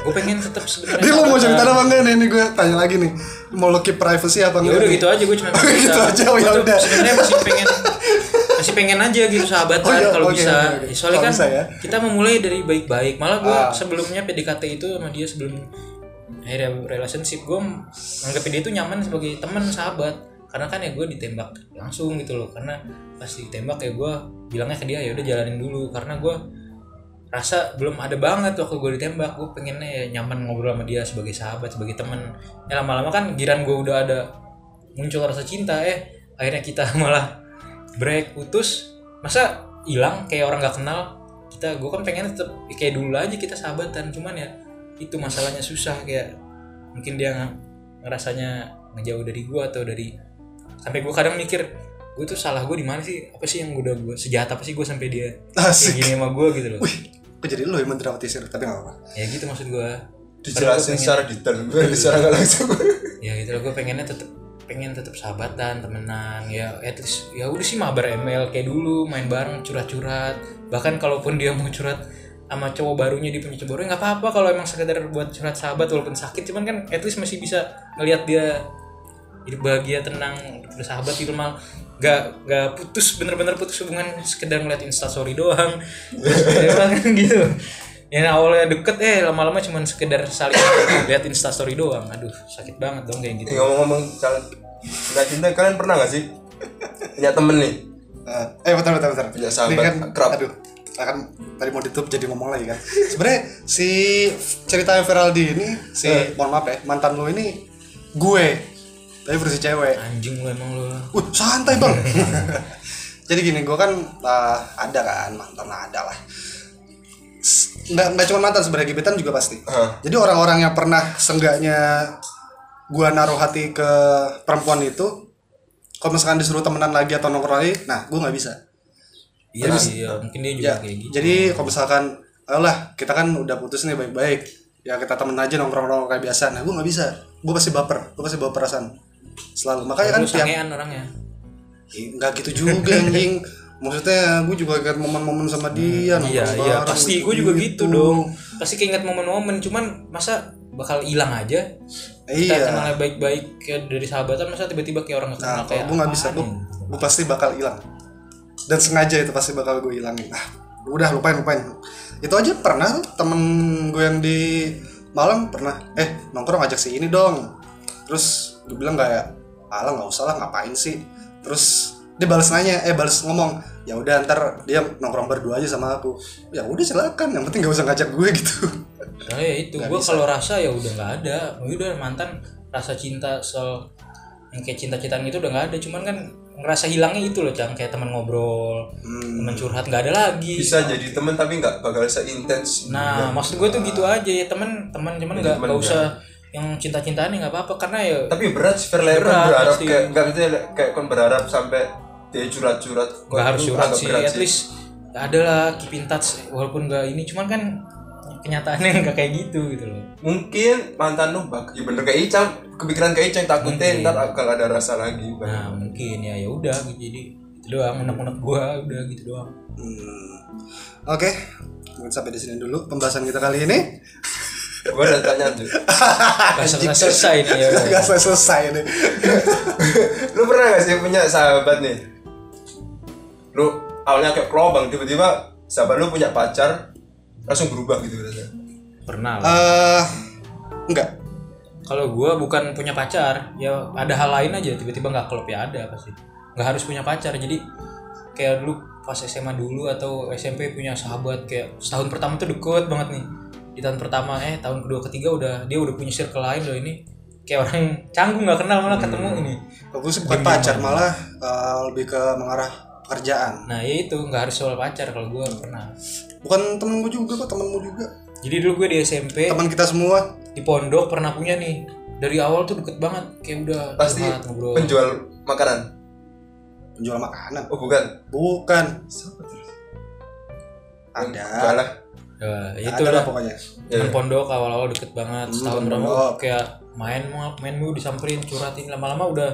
gue pengen tetap sebenarnya Dia lo mau cerita apa enggak nih? Ini gue tanya lagi nih. Mau lo keep privacy apa ya enggak? udah nih? gitu aja gue cuma [laughs] gitu aja, oh, ya udah. sebenarnya masih pengen [laughs] masih pengen aja gitu sahabatan Oh, iya, kalau oke, bisa. oke. Ya, soalnya kan bisa ya. kita memulai dari baik-baik. Malah gue Ah. sebelumnya PDKT itu sama dia sebelum akhirnya relationship gue anggapin dia itu nyaman sebagai teman sahabat. Karena kan ya gue ditembak langsung gitu loh. Karena pas ditembak ya gue bilangnya ke dia ya udah jalanin dulu. Karena gue rasa belum ada banget waktu gue ditembak. Gue pengennya ya nyaman ngobrol sama dia sebagai sahabat sebagai teman. Ya lama-lama kan giran gue udah ada muncul rasa cinta eh akhirnya kita [laughs] malah break putus masa hilang kayak orang nggak kenal. Kita gue kan pengen tetap kayak dulu aja kita sahabatan cuman ya itu masalahnya susah kayak mungkin dia ngerasanya ngejauh dari gue atau dari sampai gue kadang mikir gue tuh salah gue di mana sih? Apa sih yang udah gue sejahat apa sih gue sampai dia kayak Asik. gini sama gue gitu loh. Wih, kok jadi lo yang mendramatisir? Tapi nggak apa-apa. ya gitu maksud gue dijelasin secara detail [laughs] secara nggak langsung. Ya gitu loh gue pengennya tetep pengen tetap sahabatan temenan ya at least ya udah sih mabar ML kayak dulu main bareng curhat-curhat. Bahkan kalaupun dia mau curhat sama cowok barunya dia punya cowok baru nggak apa-apa kalau emang sekedar buat curhat sahabat walaupun sakit. Cuman kan at least masih bisa ngelihat dia hidup bahagia tenang bersahabat gitu mal gak gak putus bener-bener putus hubungan sekedar ngeliat instastory doang. [laughs] Terus kan gitu yang awalnya deket eh lama-lama cuman sekedar saling [coughs] lihat instastory doang aduh sakit banget dong kayak gitu Eh, ngomong-ngomong nggak cinta kalian pernah nggak sih punya temen nih Eh, eh bentar bentar bentar. Punya sahabat kan, akrab. aduh, akan tadi mau ditutup jadi ngomong lagi kan. Sebenarnya si cerita Feraldi ini si Eh. mohon maaf ya mantan lo ini gue tapi versi cewek. anjing lu emang lu Wih santai bang. [laughs] jadi gini gue kan ah, ada kan mantan ada lah. Nggak nggak cuma mantan sebenarnya gebetan juga pasti. Jadi orang-orang yang pernah senggaknya gua naruh hati ke perempuan itu kalau misalkan disuruh temenan lagi atau nongkrong lagi, nah gua nggak bisa. iya sih ya mungkin dia juga Ya, kayak gitu jadi kalau misalkan, ayolah kita kan udah putus nih baik-baik, ya kita temen aja nongkrong-nongkrong kayak biasa. Nah gua nggak bisa, gua pasti baper, gua pasti bawa perasaan selalu. Makanya kan tiap orangnya nggak gitu juga anjing. [laughs] Maksudnya gue juga ingat momen-momen sama dia iya nongkrong iya bareng, pasti gue juga gitu dong pasti keinget momen-momen cuman masa bakal hilang aja kita Iya. kenalnya baik-baik kayak dari sahabatan masa tiba-tiba kayak orang nggak kenal Nah, kayak gue nggak bisa, apaan gue, ya? gue pasti bakal hilang. Dan sengaja itu pasti bakal gue hilangin. Ah, udah lupain lupain. Itu aja pernah temen gue yang di Malang pernah, eh nongkrong ajak si ini dong. Terus gue bilang kayak, alah nggak usah lah ngapain sih. Terus dia balas nanya, eh balas ngomong, ya udah ntar dia nongkrong berdua aja sama aku. Ya udah silakan, yang penting gak usah ngajak gue [laughs] gitu. Nah ya itu gue kalau rasa ya udah nggak ada, Ya udah mantan rasa cinta soal yang kayak cinta-cintaan gitu udah nggak ada, cuman kan ngerasa hilangnya itu loh, cang kayak teman ngobrol, Hmm. teman curhat nggak ada lagi. bisa jadi temen tapi nggak bakal seintens Nah maksud gue tuh gitu aja ya teman teman cuman nggak nggak usah yang cinta-cintaan nggak apa-apa karena ya tapi berat sih berharap pasti. kayak nggak gitu kayak kon berharap sampai dia curhat-curhat Kok nggak harus curhat sih, berat at least ada lah keep in touch walaupun nggak ini, cuman kan kenyataannya [laughs] nggak kayak gitu gitu loh. mungkin mantan lu bak ya bener kayak Icang kepikiran kayak Icang takutnya ntar bakal ada rasa lagi Bang. Nah mungkin ya ya udah gitu jadi itu doang unek-unek gua udah gitu doang. Hmm. Oke, mungkin sampai di sini dulu pembahasan kita kali ini. gua udah tanya tuh [laughs] Gak selesai selesai nih ya. udah. Gak selesai selesai nih. lu pernah gak sih punya sahabat nih lu awalnya kayak kelobang tiba-tiba sahabat lu punya pacar langsung berubah gitu rasanya Pernah lah. Eh, enggak. Kalau gua bukan punya pacar, ya ada hal lain aja tiba-tiba nggak klop ya ada pasti. Nggak harus punya pacar. Jadi kayak dulu pas SMA dulu atau SMP punya sahabat kayak setahun pertama tuh deket banget nih. Di tahun pertama eh tahun kedua ketiga udah dia udah punya circle lain loh ini. Kayak orang canggung nggak kenal malah ketemu ini. Aku sih bukan pacar malah eh, lebih ke mengarah pekerjaan. Nah ya itu nggak harus soal pacar kalau gua pernah. Bukan temen gue juga kok temenmu juga. Jadi dulu gue di SMP Teman kita semua. di pondok pernah punya nih dari awal tuh deket banget kayak udah pasti ngobrol. penjual makanan Penjual makanan. oh bukan Bukan. siapa terus Ada. Salah. Ya, itu Ada lah lah pokoknya. temen pondok awal-awal deket banget setahun temen berapa kayak main mau main mulu disamperin curhatin lama-lama udah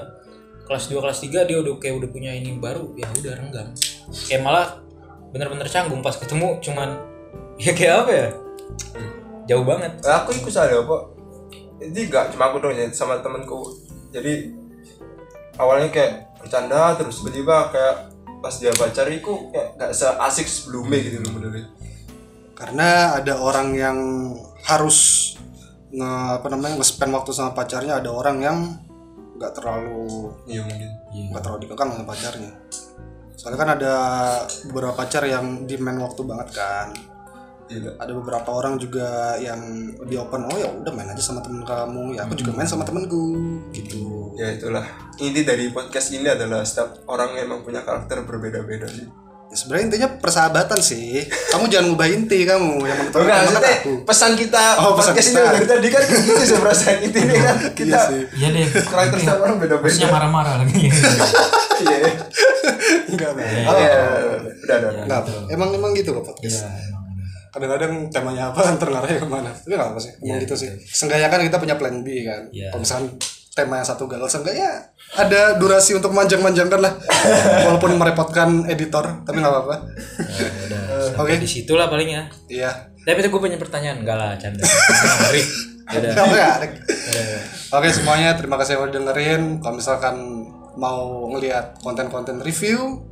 kelas 2 kelas 3 dia udah kayak udah punya ini baru ya udah renggang. Kayak malah bener-bener canggung pas ketemu cuman [laughs] ya kayak apa ya? Jauh banget. Nah, aku ikut salah apa jadi gak cuma aku dong ya sama temenku jadi awalnya kayak bercanda terus tiba-tiba kayak pas dia pacar itu kayak gak seasik sebelumnya gitu loh menurut. Karena ada orang yang harus nge apa namanya nge-spend waktu sama pacarnya, ada orang yang nggak terlalu iya mungkin. Nggak terlalu dikekang sama pacarnya. Soalnya kan ada beberapa pacar yang demand waktu banget kan. Iya. ada beberapa orang juga yang lebih open oh ya udah main aja sama temen kamu. Ya aku juga main sama temenku gitu. Ya itulah. Inti dari podcast ini adalah setiap orang emang punya karakter berbeda-beda sih ya, sebenarnya intinya persahabatan sih. Kamu jangan ngubah inti kamu yang menentukan teman maksudnya aku. pesan kita Oh, pesan podcast kita. ini dari tadi kan gitu sih perasaan inti ini kan. kita iya sih. Iya deh. karakter setiap orang Terusnya beda-beda marah-marah lagi. [laughs] iya. Enggak Bang. Oh, iya, udah udah enggak emang emang gitu kok podcast. Iya, kadang-kadang temanya apa ntar ngarahnya ke mana. Tapi nggak apa sih emang gitu sih. seenggaknya kan kita punya plan B kan. Iya. kalau misalkan tema yang satu gagal seenggaknya ada durasi untuk manjang-manjangkan lah [laughs] walaupun merepotkan editor tapi nggak apa-apa udah. Oke. Situ lah paling ya. iya Tapi itu gue punya pertanyaan enggak lah, canda. [laughs] Oke semuanya terima kasih yang udah dengerin. Kalau misalkan mau ngelihat konten-konten review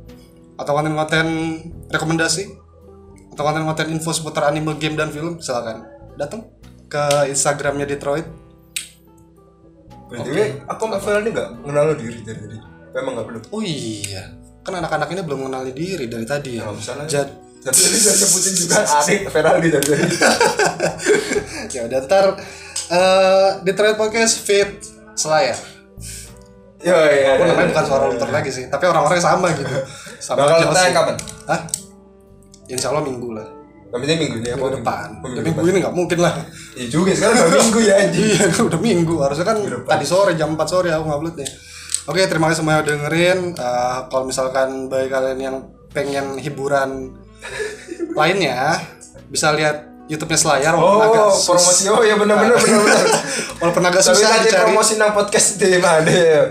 atau konten-konten rekomendasi atau konten-konten info seputar anime game dan film silakan datang ke Instagramnya Detroit. Berarti aku sama Vel ini gak mengenal diri dari tadi Memang gak belum Oh iya, kan anak-anak ini belum mengenali diri dari tadi ya. Nggak usah lah. Jad, Tapi tadi saya sebutin juga [laughs] Adik Feraldi dari tadi [laughs] ya udah ntar eh, Detroit Podcast fit Selayar. Yo iya Aku iya. namanya bukan suara luntur lagi sih, tapi orang-orangnya sama gitu. [laughs] Sama Bakal tayang kapan? Hah? Insya Allah minggu lah. Yang penting minggu ini apa? Minggu depan. Ya, Minggu minggu ini nggak mungkin lah. Iya juga sekarang udah minggu ya anjing Iya, kan udah minggu. Harusnya kan depan. tadi sore jam 4 sore aku nguploadnya. Oke, terima kasih semua yang udah dengerin. Eh, kalau misalkan bagi kalian yang pengen hiburan lainnya, bisa lihat YouTube-nya Selayar agak Oh, sus- promosi. Oh iya benar-benar benar-benar. [laughs] walaupun agak Tapi susah dicari. promosi nang podcast di mana ya?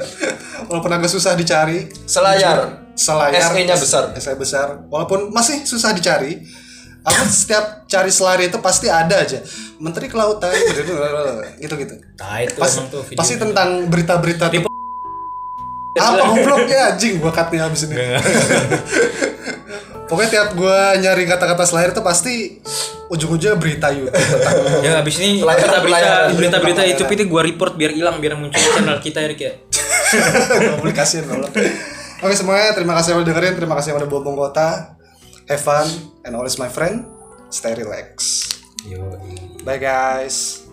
Walaupun agak susah dicari. Selayar. Selayar. SE-nya besar. SE besar. Walaupun masih susah dicari. Aku setiap cari selayar itu pasti ada aja. Menteri Kelautan gitu-gitu. [laughs] Nah, itu Pas- tuh video. pasti tentang berita-berita apa gobloknya anjing gua cutnya habis ini [laughs] pokoknya tiap gua nyari kata-kata selayar itu pasti ujung-ujungnya berita YouTube tentang [laughs] Ya abis ini pelayaran. berita-berita Iya, YouTube itu gua report biar hilang biar muncul di channel kita ya ya. publikasiin oke semuanya terima kasih yang udah dengerin terima kasih yang udah bohong kota have fun and always my friend stay relax Yo. bye guys